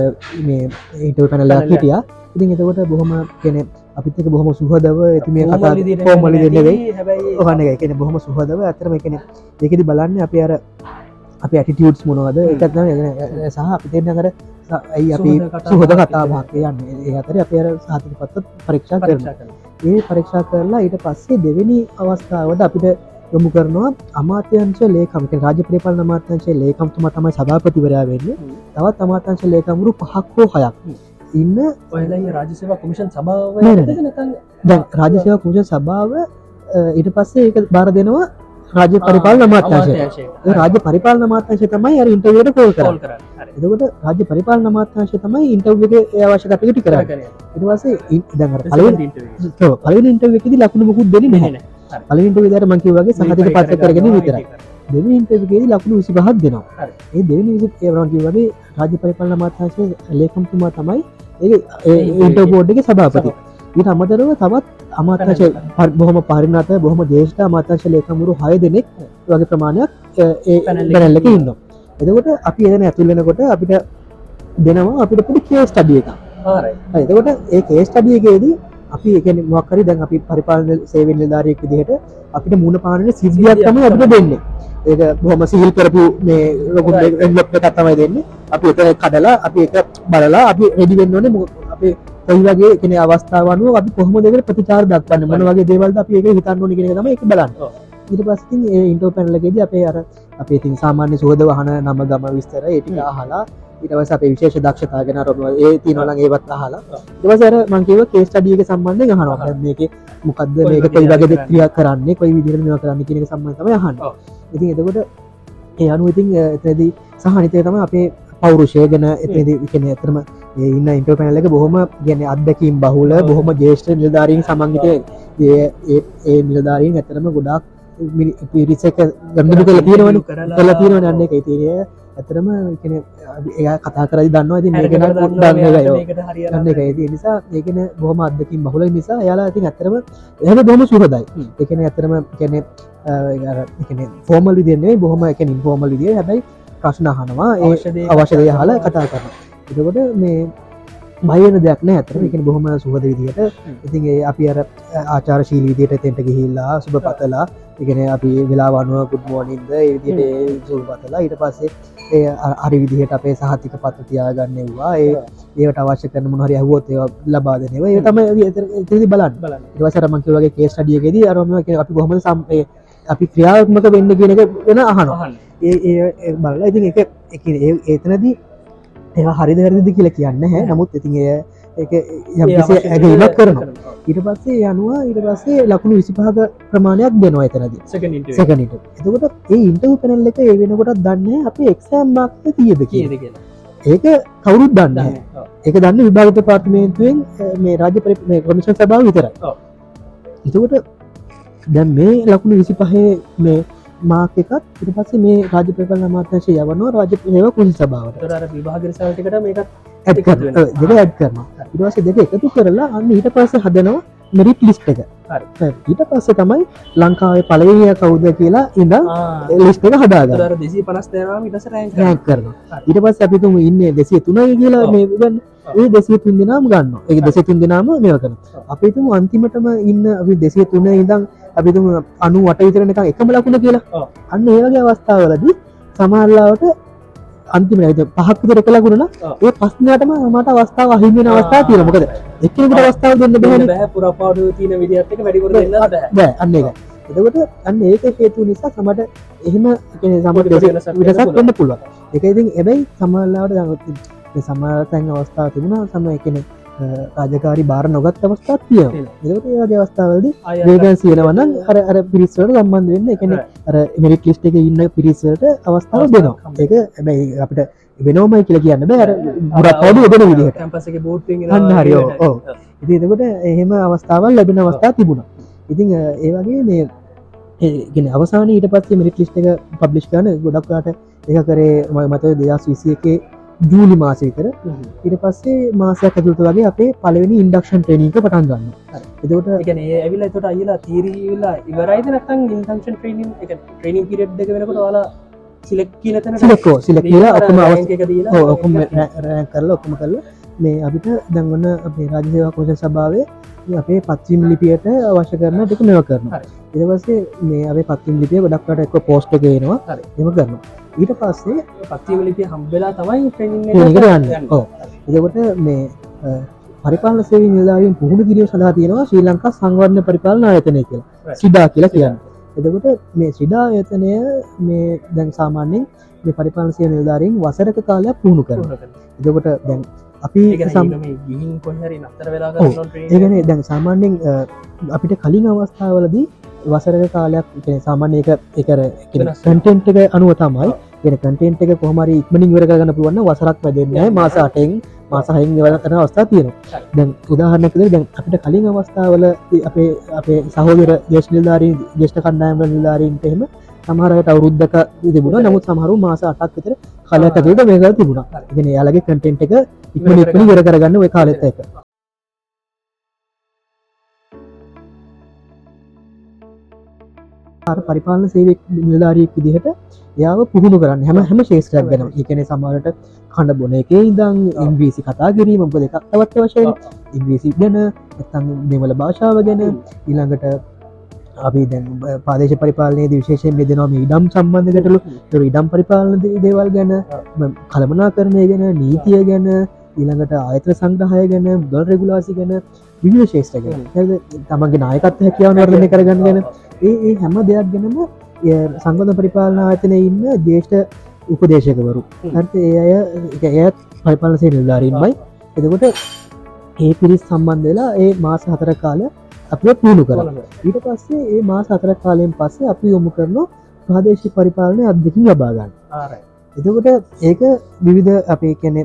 මේ ඉන්ටව පැනලා පැනලා. හිටියා. ඉතින් එතකොට බොහොම කෙනෙ අපිත් එක බොහොම සුහදව ඇති මේ කතා පෝමලි දෙන්නවෙයි හැබැයි ඔහන්න එක කෙන බොහොම සුහදව. ඇතරම කෙනෙ දෙකෙදි බලන්න අප අර අප ඇටිටියුට්ස් මොනවද. එකත්න සහ අපි දෙන්න කර ඇයි අපි සුහද කතා සුහද බහක් කතා භාකය යන්න? ඒ අතර අප සාතික පත්ත පරීක්ෂා කරන ඒ පරීක්ෂා කරලා ඊට පස්සේ දෙවෙනි අවස්ථාවට අපිට යොමු කරනවා අමාත්‍යංශ ලේකමක රාජ ප්‍රේපල් අමාත්‍යංශ ලේකම්තුම තමයි සභාපතිවරයා වෙන්න. තවත් අමාත්‍යංශ ලේකමුරු පහක් හෝ හයක්. ඉන්න ඔයලයි රාජසේවා කොමිෂන් සභාව දැන් රාජසේවා කුෂ සභාව ඊට පස්සේ ඒක බාර දෙනවා රාජ්‍ය පරිපාලන අමාත්‍යංශය. ඒ රාජ්‍ය පරිපාලන අමාත්‍යංශය තමයි අර ඉන්ටර්වියට කෝල් කෝල් කරන්නේ. එතකොට රාජ්‍ය පරිපාලන අමාත්‍යංශය තමයි ඉන්ටර්වියු එකේ ඒ අවශ්‍ය කටයුතු කරන්නේ. ඊට පස්සේ දැන් අර පළවෙනි ඔව්, පළවෙනි ඉන්ටර්වියු එකේදී ලකුණු මොකුත් දෙන්නේ නැහැ. පළවෙනි ඉන්ටර්වියු දාට මම කිව්වා වගේ සහතික පත්‍ර කරගෙන විතරයි. දෙවෙනි ඉන්ටර්වියු එකේදී ලකුණු 25ක් දෙනවා. ඒ දෙවෙනි විසි ඒ මම කිව්වා වගේ රාජ්‍ය පරිපාලන අමාත්‍යංශයේ ලේකම්තුමා තමයි ඒ ඉන්ටර්වියු බෝඩ් එකේ සභාපති ඊට අමතරව තවත් අමාත්‍යංශ බොහොම පරිණත බොහොම ජේෂ්ඨ අමාත්‍යංශ ලේකම්වරු 6 දෙනෙක් වගේ ප්‍රමාණයක් ඒ පැනල් එකේ ඉන්නවා. එතකොට අපි එතන ඇතුල් වෙනකොට අපිට දෙනවා අපිට පොඩි කේස් ස්ටඩි එකක්. හරි. එතකොට ඒ කේස් ස්ටඩි එකේදී අපි ඒ කියන්නේ මොකක් හරි දැන් අපි පරිපාලන සේවය නිලධාරියෙක් විදිහට අපිට මුණ පානන සිද්ධියක් තමයි අපිට දෙන්නේ. ඒක බොහොම සිහිල් කරපු මේ ලොකු එන්වලොප් එකක් තමයි දෙන්නේ. අපි ඒක කඩලා අපි ඒක බලලා අපි රෙඩි වෙන්න ඕනේ අපි කොයි වගේ කියන්නේ අවස්ථාව අනුව අපි කොහොමද ඒකට ප්‍රතිචාර දක්වන්නේ? මොන වගේ දේවල්ද අපි ඒක හිතන්න ඕනේ කියන එක තමයි ඒක බලන්නේ. ඊට පස්සේ ඉතින් ඒ ඉන්ටර්වයුව පැනල් එකේදී අපේ අර අපේ ඉතින් සාමාන්‍ය සුහද වහන නම ගම විස්තර ඒ ටික අහලා පස්සේ අපේ විශේෂ දක්ෂතා ගැන මොනවද ඒ නම් ඒවත් අර මම කිව්වා කේස් සම්බන්ධයෙන් අහනවා. දැන් මේකේ මොකද්ද කොයි මේක වගේ කොයි කරන්නේ? ක්‍රියා කරන්නේ? කොයි විදිහට මේවා කරන්නේ කියන අහන්නේ. ඔව්. ඉතින් එතකොට ඒ අනුව ඉතින් අ, එතනදී සහ අනිත් එක තමයි අපේ පෞරුෂය ගැන ඇත්තටම ඒ ඉන්න ඉන්ටර්වයුව පැනල් එක බොහොම කියන්නේ අත්දැකීම් බහුල. බොහොම ජ්‍යෙෂ්ඨ නිලධාරීන් සමන්විත ඒ නිලධාරීන් ඇත්තටම ගොඩාක් මිනි- පිරිස එක ගම්බුදු කරලා තියෙනවනේ. කරලා තියෙනවනේ අන්න ඒකයි. තියෙන්නේ ඇත්තටම කියන්නේ එයා කතා කරදි දන්නවා. එකයි ඔව්. ගන්න එක ඒ නිසා ඒකන බොහම අදකින් බහුල. නිසා යාලා ඉතින් ඇතරම එහම බොහම සුහදයි. එකන ඇතරම කැනෙ ෆෝමල් විදින්නේ බොහොම එක ඉන්ෆෝමල් විදිිය හැබයි ප්‍රශ්න අහනවා ඒ අවශ්‍යදය හලා කතා කරන එතකොට මේ බයන දෙයක් නෑ ඇතර එක බොහොම සුහද විදිහට ඉතින් ඒ අපි අර ආචාර ශීලී විදියට තෙන්ට ගිහිල්ලා සුබ පතලා ඉගෙන අපි වෙලා වනුව ගුඩ් මෝනින්ද විදියට සුල් පතලා ඊට පස්සේ ඒ අ- හරි විදිහට අපේ සහතික පත්ත තියාගන්නවා ඒ ඒට අවශ්‍ය කරන මොහරි හුවොත් ඒ ලබා දෙනව. ඒ තම ඉතිරි බලන්න. බලන්න. ඉවසරමංක වගේ කේස් ටියගෙද අරම අපි බොහම සම්පේ අපි ක්‍රියාත්මක වෙන්න කියන එක වෙන අහන්න. ඒ බලලා ඉතින් එක එක ඒතනදී ඒවා හරිද වැරදිද කියලා කියන්න හැ නමුත් ඉතින් එය ඇගීමක් කරනවා. ඊට පස්සේ යනවා ඊට පස්සේ ලකුණු විසිපහක ප්‍රමාණයක් දෙනවා එතනදී. සැකනට එතකොට ඒ ඉන්ටව පැනල් එක ඒ වෙනකොටත් දන්න අප එක්සෑම් මාක්ත තියද කිය කීයද කියලා. ඒක කවුරුත් දන්න. ඒක දන්න විභාගත පාර්තමේන්තුවෙන් මේ රාජ පරි කොමිෂන් සභාව විතරයි. එතකොට දැන් මේ ලකුණු විසි පහේ මේ මාක එකත් ඉට පස්සේ මේ රාජ ප්‍රපල අමාත්‍යශය යවනවා රාජ ඒව කුසි සභාවට. ඒතර අර විභාග රිසල්ට් එකට මේකත් වෙනවා. දෙක ඇඩ් කරනවා. ඉටවාස දෙක එකතු කරලා අන්න ඊට පස්ස හදනවා මෙරිට් ලිස්් එක. ඊට පස්සේ තමයි ලංකාවේ පලවිය කවුද කියලා ඉඳම් ආ. ලිස්් එක ඒතර අර 250 දෙනාම ඊට පස්ස අපිතුම ඉන්න දෙසිය තුනයි කියලා ඔව්. මේ ගන්න ඒ දෙසිය තුන් දෙනාම ගන්න ඒ දෙසි තුන් දෙනාම මෙව කරන. අපිතුම අන්තිමටම ඉන්න අපි දෙසිය තුන ඉඳම් අපිතුම අනු වට විතරන එක එකම ලකුණ කියලා. අන්න ඒවගේ අවස්ථාවලදී සමහරලාවට අන්තිම පහක් විතර එක ලකුණන. ඒ පස්නටම මට අවස්ථාව අහිමෙන අවස්ථා තියෙන මොකද එක්කෙනෙකුට අවස්ථාව දෙන්න බෑ පුරපාඩු තියෙන විදිහත් එක වැඩිපුර දෙන්න බෑ අන්න එක එතකොට අන්න ඒක හේතු නිසා සමට එහෙම කියන්නේ සමට වෙනසක් වෙන්න පුළුවන්. ඒක ඉතින් එබැයි සමල්ලාවට සමර තැන් අවස්ථාව තිබුණා. සම එකන රාජකාරි බාර නොගත් අවස්ථාත් තිය තියෙනවා. එතකොට ඒ වගේ අවස්ථාවලදී ආය වේගන් සියනවනම් අර අර පිරිස්වලට සම්බන්ධ වෙන්න. එකන අර මෙරිට ලිස්ට් එක ඉන්න පිරිසට අවස්ථාව දෙනවා. ඒක හැබැයි අපිට වෙනෝමයි කියලා කියන්න බෑ. අර ගොඩක් අවුඩු දෙන විදිහට. කැම්පස් එකේ බෝඩ් එකෙන් අන්න හරි, එතකොට එහෙම අවස්ථාවල් ලැබෙන අවස්ථා තිබුණා. ඉතින් අ, ඒ වගේ මේ ගෙන අවසාන ඊට පස්සේ මිරිට ලිස්ට් එක පබ්ලිෂ් කරන ගොඩක්ලාට එක කරේ ම- මතව දෙදස් විසි එකේ ජූලි මාස විතර ඉට පස්සේ මාසයක් ඇතුළත වගේ අපේ පලවෙනි ඉන්ඩක්ෂන් ට්‍රේනික පටන් ගන්න එතකොට එකන ඒ ඇවිල්ලා එතකොට අයිලා තීරීලා ඉවරයිද නැත්නම් ඉන්ටන්ෂන් ට්‍රේනින් එක ට්‍රේනින් පිරියඩ් එක වෙනකොට කියන තැනට සිලෙක්කෝ සිලෙක් කියලා ඔක්කොම අවස් rank එක දීලා ඔක්කොම රෑ කරලා ඔක්කොම කරලා මේ අපිට දැන්වන්න අපේ රාජසේවා කෝෂ සභාවේ අපේ පත්චිම් ලිපියට අවශ්‍ය කරන ටික මෙව කරනවා හරි. ඉදවස්සේ මේ අපේ පත්තිම් ලිපිය ගොඩක්ට එක්ක පෝස්ට ගේනවා. එම කරනවා ඊට පස්සේ පත්තිම ලිපිය හම්බෙලා තමයි. ඔව්. එතකොට මේ අ, පරිපාලන සේවී නිලධාරීන් පුහුණු කිරීම සඳහා තියෙනවා ශ්‍රී ලංකා සංවර්ධන පරිපාලන ආයතනය කියලා. සිඩා කියලා කියන්නේ එතකොට මේ ශ්‍රිඩා ආයතනය මේ දැන් සාමාන්‍යෙන් මේ පරිපාලසය නිල්ධාරින් වසරක කාලයක් පුහුණු කර එතකොට දැන් අපි ඒගන දැන් සාමාන්‍යෙන් අපිට කලින් අවස්ථාවලදී වසරක කාලයක් කියන්නේ සාමාන්‍ය එක එකර කටෙන්ට් එක අනුව තමයි. ගෙන කටෙන්ට් එක කොහමරි ඉක්මනින් වර ගන්න පුළුවන් වසරක් වැදන්න මාසාටෙන් මාසාහයෙන් වල කරන අවස්ථා තියෙනවා. දැන් උදාහරණකද දැන් අපිට කලින් අවස්ථාවල අපේ අපේ සහෝදර දේශනිල්ධාරීන් ජෙෂ්ට කණ්ඩායම නිල්ධාරීන්ට එහෙම සමහරයට අවුරුද්ධක තිබුණ. නමුත් සමහරු මාස අටක් විතර කලකතුට මේක තිබුණා. ගෙන යාලගේ කටෙන්ට් එක ඉක්ම ඉක්මනි වර කරගන්න. ඔය කාලෙත් එක පරිපාලන සේවෙක් නිලධාරියෙක් විදිහට යාව පුහුණු කරන්න හැම හැම ශේෂත්‍රයක් ගැන එකන සමහරට කණඩ බොන එක ඉදං ඉංග්‍රීසි කතා කිරීම මොක දෙකක් තවත් වශයෙන් ඉංග්‍රීසි ගැන එතන් දෙමල භාෂාව ගැන ඊළඟට අපි දැන් පාදේශ පරිපාලනයේ විශේෂයෙන් බෙදෙනවා ඉඩම් සම්බන්ධ ගැටලු තුර ඉඩම් පරිපාලන දේවල් ගැන කළමනා කරණය ගැන නීතිය ගැන ඊළඟට ආයතන සංග්‍රහය ගැන දොල් රෙගුලාසි ගැන විවිධ ශේෂ්ට ගැන. තමන්ගේ නායකත් හැකියාව නර්ධනය කරගන්න ගැන. ඒ හැම දෙයක් ගැනම සංගධ පරිපාලන ආයතනය ඉන්න ජේෂ්ඨ උපදේශකවරු. හර්ත ඒ අය එයත් පරිපාලනසේ නිල්ධාරීන්මයි එතකොට ඒ පිරිස් සම්බන්ධ වෙලා ඒ මාස හතර කාල අපිය පුුණු කර. ඊට පස්සේ ඒ මාස හතර කාලයෙන් පස්සේ අපි යොමු කරනවා ප්‍රාදේශි පරිපාලනය අධ්‍යකින් ලබාගන්න එතකොට ඒක විවිධ අපේ කැනෙ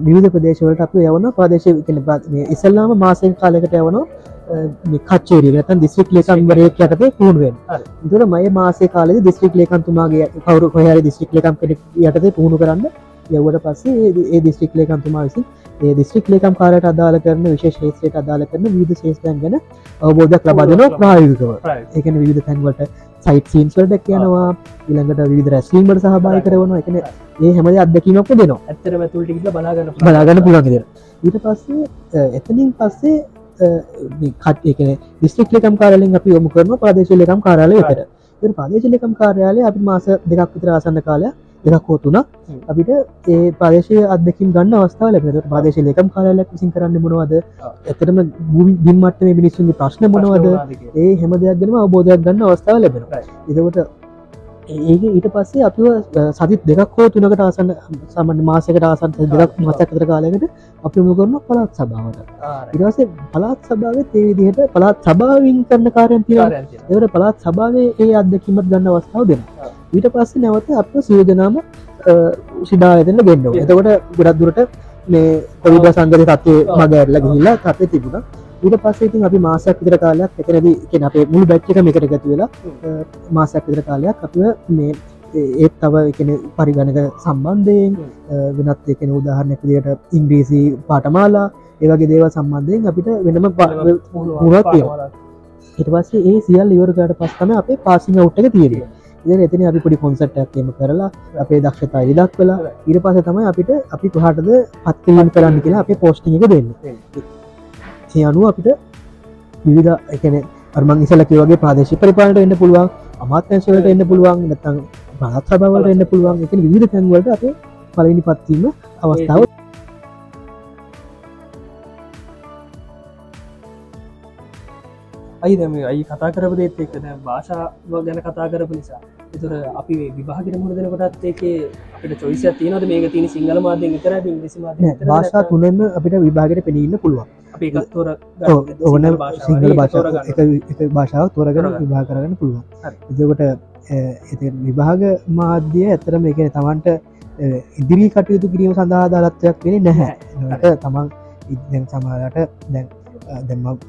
විවිධ ප්‍රදේශවලට අප යවන ප්‍රදේශ කන ඉසල්ලාම මාසයෙන් කාලෙකට යවනවා කච්චේරිය නැතන් දිස්ත්‍රික් ලේකම්වරයක් යටතේ පුහුණුවෙන් තුර මය මාසේ කාලෙ දිස්ත්‍රික් ලේකන්තුමාගේ කවරු කොහරි දිස්ත්‍රික් ලේකම් කෙනෙක් යටතේ පුහුණු කරන්න යවට පස්සේ ඒ දිස්ත්‍රික් ලේකන්තුමා විසින් ඒ දිස්ත්‍රික් ලේකම් කාරයට අදාල කරන විශේෂේත්‍රයට අදාල කරන විධ ශේෂතයන් ගැන අවබෝධයක් ලබාදන ප්‍රායුකව එකන විධ තැන්වට සයිට සීන්ස්වලට කියනවා ඉළඟට විධ රැස්ලීමට සහභාය කරවන එකන ඒ හැමද අදකිනොක්ක දෙනවා ඇත්තර ඇතුල්ටික බලාගන්න බලාගන්න පුළන්ගෙද ඊට පස්සේ එතනින් පස්සේ කට්න දිස්ත්‍රික් ලකම් කාරලින් අපි යොමු කරන ප්‍රදේශ ලකම් කාරාලයකට ප්‍රදේශ ලකම් කාර්යාලය අපි මාස දෙකක් විතර ආසන්න කාලය දෙකක් හෝතුන අපිට ඒ ප්‍රදේශය අදකින් ගන්න අවස්ථාව ලැබෙන ප්‍රදේශ ලකම් කාලයක් විසින් කරන්න මොනවද? ඇතරම බිම්මට මේ මිනිස්සුන්ගේ ප්‍රශ්න මොනවද? ඒ හැම දෙයක් ගැනම අවබෝධයක් ගන්න අවස්ථාව ලැබෙන එදකට ඒක ඊට පස්සේ අපිව සතිත් දෙකක් හෝ තුනකට ආසන්න සමන් මාසකට ආසන් දෙක් මසකතර කාලයකට අපි මුකරන පලාත් සභාවට. ඉරසේ පලාත් සභාව ඒ විදිහට පලාත් සභාවින් කරන කාරයන් තිර එවට පලාත් සභාවේ ඒ අදකිමත් ගන්න අවස්ථාව දෙෙන ඊට පස්සේ නැවත අප සියෝජනාම ශිඩායතන ගෙන්න්නවා එතකොට ගොඩක් දුරට මේ කොවිඩ සංගර තත්වය මග ඇරල ගහිල්ලා තත්ය තිබුණ. ඊට පස්සේ ඉතින් අපි මාසයක් විතර කාලයක් එකනදී කියන අපේ මුළු බැච් එක මේකට එකතු වෙලා මාසයක් විතර කාලයක් අපිව මේ ඒත් තව එකන පරිගණක සම්බන්ධයෙන් වෙනත් එකන උදාහරණයක් විදියට ඉංග්‍රීසි පාටමාලා ඒවගේ දේව සම්බන්ධයෙන් අපිට වෙනම පුරත් තියෙනවා. හිට පස්සේ ඒ සියල් ඉවරකට පස්සම අපේ පාසිං අවට්ක තියෙන ඉ එතන අපි පොඩි කොන්සට්ටක්ම කරලා අපේ දක්ෂතා ඉදක් වෙලා ඉර පස තමයි අපිට අපි කොහටද පත්තිීම කරන්න කියලා අපේ පෝස්ටිං එක දෙන්න. ඒ අනුව අපිට විවිධ එකන අර්මං ඉසලක වගේ ප්‍රදේශ පරිපාලට එන්න පුළුවන් අමාත්‍යංශවලට එන්න පුළුවන් නැතං ප්‍රාත් සබවලට එන්න පුළුවන් එක විධ තැන්වලට අපේ පලනි පත්වීම අවස්ථාව අයි දැම අයි කතා කරපු දේත් එක්කද භාෂාව ගැන කතා කරපු නිසා. එතුර අපි විභාගට මුණ දෙනකොටත් ඒක අපට චොයිස තියනද මේක තින සිංහල විතර ඉංග්‍රිසි භාෂා තුනෙම අපිට විභාගට පෙනීන්න පුළුවන්. ඕන සිංහල භාෂාව. එක භාෂාව තෝරගෙන විභා කරගන්න පුළුවන්. එතකොට විභාග මාධ්‍යය ඇතරම එකන තමන්ට ඉදිරි කටයුතු කිරීම සඳහා දාලත්වයක් වෙන නැහැ. තමන් ඉදැන් සමාලට දැන්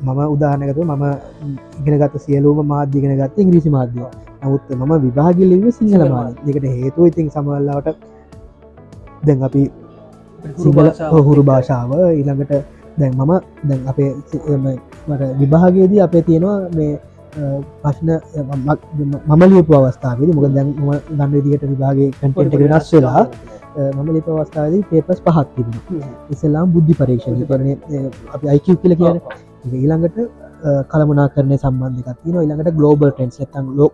මම උදාහනකතු මම ඉගෙනගත සියලූම මාධ්‍යගෙන ගත්ත ඉංග්‍රීසි මාධ්‍යය. නමුත් මම විභාගිලිව සිංහල මාධ දෙකට හේතුව ඉතින් සමල්ලාවට දැන් අපි සිංහල හුරු භාෂාව ඊළඟට දැන් මම දැන් අපේ විභාගයේදී අපේ තියෙනවා මේ ප්‍රශ්න මම ලියපු අවස්ථාවද. මොක දැන් ගන්න විදිහට විභාගේ කටට වෙනස් වෙලා මම ලිප අවස්ථාවදී පේපස් පහක් තිබෙන ඉසලාම් බුද්ධි පරීක්ෂණ. කරන අප අයිකව කියල කියන ඊළඟට කළමනා කරන සම්බන්ධක තින ඉළඟට ගලෝබල් ටෙන්ස් තන් ලෝක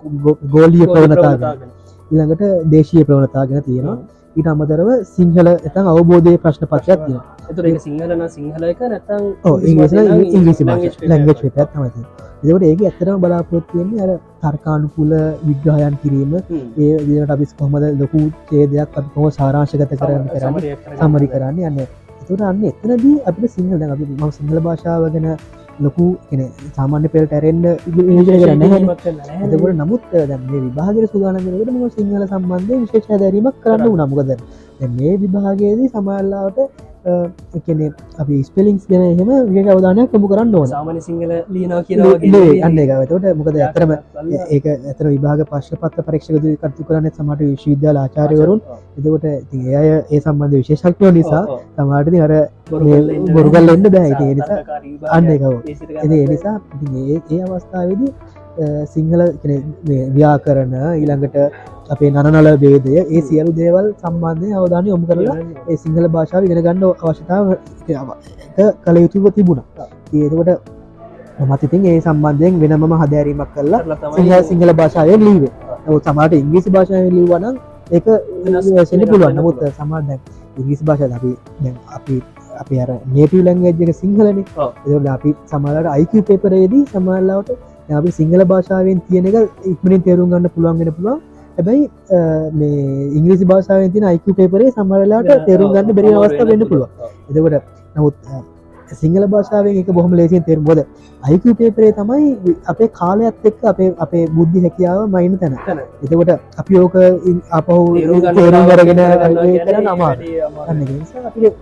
ගෝලිය ප්‍රවණතාගෙන ඉළඟට දේශය ප්‍රවණතාගෙන තියෙනවා. ඊට අමතරව සිංහල එතන් අවබෝධය ප්‍රශ්න පත්යක් තියෙන එතුර සිංහලන සිංහලයක නැතන් ඉංග්‍රීසි ලංගච් තමති එදකට ඒක ඇත්තරම බලාපොරොත්තුවෙන්නේ අර තර්කානුකුල විග්‍රහයන් කිරීම. ඒ දිට අපිස් කොහමද ලොකු චේදයක් අපි කොම සාරාංශගත කරන්න කරන්න? සමරි කරන්න යන්න එතුට අන්න එතනදී අපිට සිංහල අපි ම සිංහල භාෂාව ගැන ලොකු එන සාමාන්‍ය පෙල් ටැරෙන්ඩ කරන්න එතකට නමුත් දැ මේ විභාගර සුදානකට ම සිංහල සම්බන්ධය විශේෂ දැරීමක් කරන්න නමුකද මේ විභාගයේදී සමල්ලාවට එකන අපි ස්පෙලිංස් ගැන එහෙම වික අවධානයක් කමු කරන්න ඕන. සාමාන්‍ය සිංහල ලියනවා අන්න එකතට මොකද ඇතරම ඒක ඇතර විභාග පශ්පත් පරක්ෂක කටතු කරන්න සමට විශ්වවිද්‍යාල ආචාරයවරුන්. එතකොට ඒ අය ඒ සම්බන්ධ විශේෂක්යෝ නිසා තමාටන හර බොරුගල් එන්න බෑ. නිසා අන්න එකව නිසා ඒ අවස්ථාවේදී සිංහල ව්‍යා කරන ඊළඟට අපේ නනල බේදය ඒ සියලු දේවල් සම්බන්ධය අවධානය යොමු කරලා ඒ සිංහල භාෂාව ඉගෙන ගන්න අවශ්‍යතාව කළ යුතුව තිබුණ. ඒකට මතිතින් ඒ සම්බන්ධයෙන් වෙනම හදෑරීමක් කරලා සිංහ සිංහල භාෂාවය ලීවේ සමාට ඉංග්‍රීසි භාෂාව ලිවනම් ඒක වෙනසෙන පුළුවන්. නමුත් සමාදැන් ඉංග්‍රීසි භාෂා අපි අපි අපි අර නේටව ලංගජක සිංහලන. එ අපි සමලට අයික පේපරේදී සමල්ලාවට අපි සිංහල භාෂාවෙන් තියෙන එක ඉක්මනින් තේරුම් ගන්න පුළුවන්ගෙන පුළුවන් හැබැයි මේ ඉංග්‍රිසි භාෂාවෙන් තින අයික පේපරේ සමරලාට තේරුම් ගන්න බැරි අවස්ථ වෙන්න පුළුව එතකොට නමුත් සිංහල භාෂාවෙන් එක බොහම ලේසින් තේර බොද අයික පේපරේ තමයි අපේ කාලයක්ත් එක්ක අපේ අපේ බුද්ධි හැකියාව මයින තැන. එතකොට අපි ඕක අපහු තේරුම් කරගෙන නමා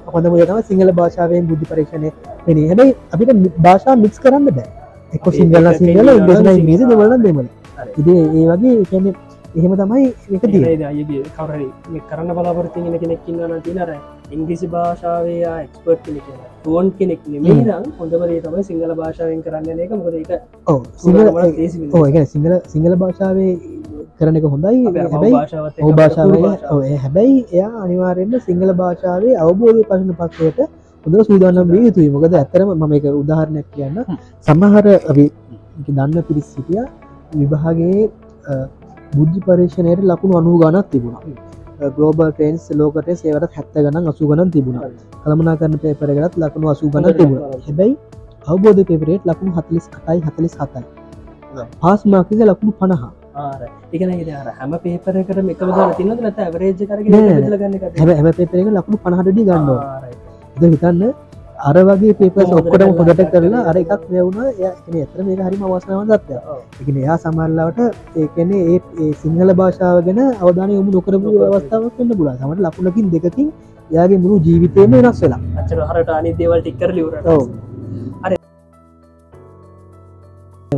හොඳ තම සිංහල භාෂාවෙන් බුද්ධි පරීක්ෂණය එන හැබයි අපිට භාෂා මික්ස් කරන්න බෑ. එක්ක සිංහල සිංහල ඉංග්‍රසි මිසි දෙවලන දෙමල ඉති ඒ වගේ එකන්නේ එහෙම තමයි එක අයගේ කවරරි කරන්න බලාපොරතිගෙන කෙනෙක්කින්න තිනර ඉංග්‍රිසි භාෂාවය එක්ස්පර්ට් කෙනෙක් ටුවන් කෙනෙක් නෙමේනම් හොඳබදේ තමයි සිංහල භාෂාවෙන් කරන්න එක. මොද එක සිංහල සිංහල සිංහල භාෂාවේ කරන එක හොඳයි. හැබැයි භාෂාව හැබැයි එයා අනිවාරෙන්න්න සිංහල භාෂාවේ අවබෝධය පසන පක්ෂයට හොඳ සූදානම් වී යුතුයි. මොකද ඇතරම මම එක උදාහරණයක් කියන්න. සමහර අපි දන්න පිරිස් සිටිය විභාගේ බුද්ධි පර්ේෂණයට ලකුණු අනු ගනක් තිබුණා. ගලෝබල් ටේන්ස් ලෝකට සේවට හැත්ත ගන අසු ගන තිබුණ. කළමනා කරන පේපරගත් ලකුණු අසු ගන තිබුණ. හැබැයි අවබෝධ පේපරේට ලකුණු හතලිස් කටයි හතලිස් හතයි. පාස් මාකිද ලකුණු පණහා. එකන හැම පේපරකට එකම තින ඇවරේජ කර හැම පේපරක ලකුණු පණහටඩි ගන්නවා හිතන්න අර වගේ පේපස් ඔක්කොටම හොදට කරලා අර එකක් වැවුණ ය එතර මේ හරිම අවස්නාව දත්ත. එකන එයා සමල්ලාවට ඒකනේ ඒ සිංහල භාෂාව ගැන අවධානය යොමු නොකරපු අවස්ථාවක් වන්න පුලා සමට ලකුණකින් දෙකකින් යාගේ මුළු ජීවිතයම වෙනස් වෙලා. අචර හරට අනි දේවල් ටික්කර ලිවර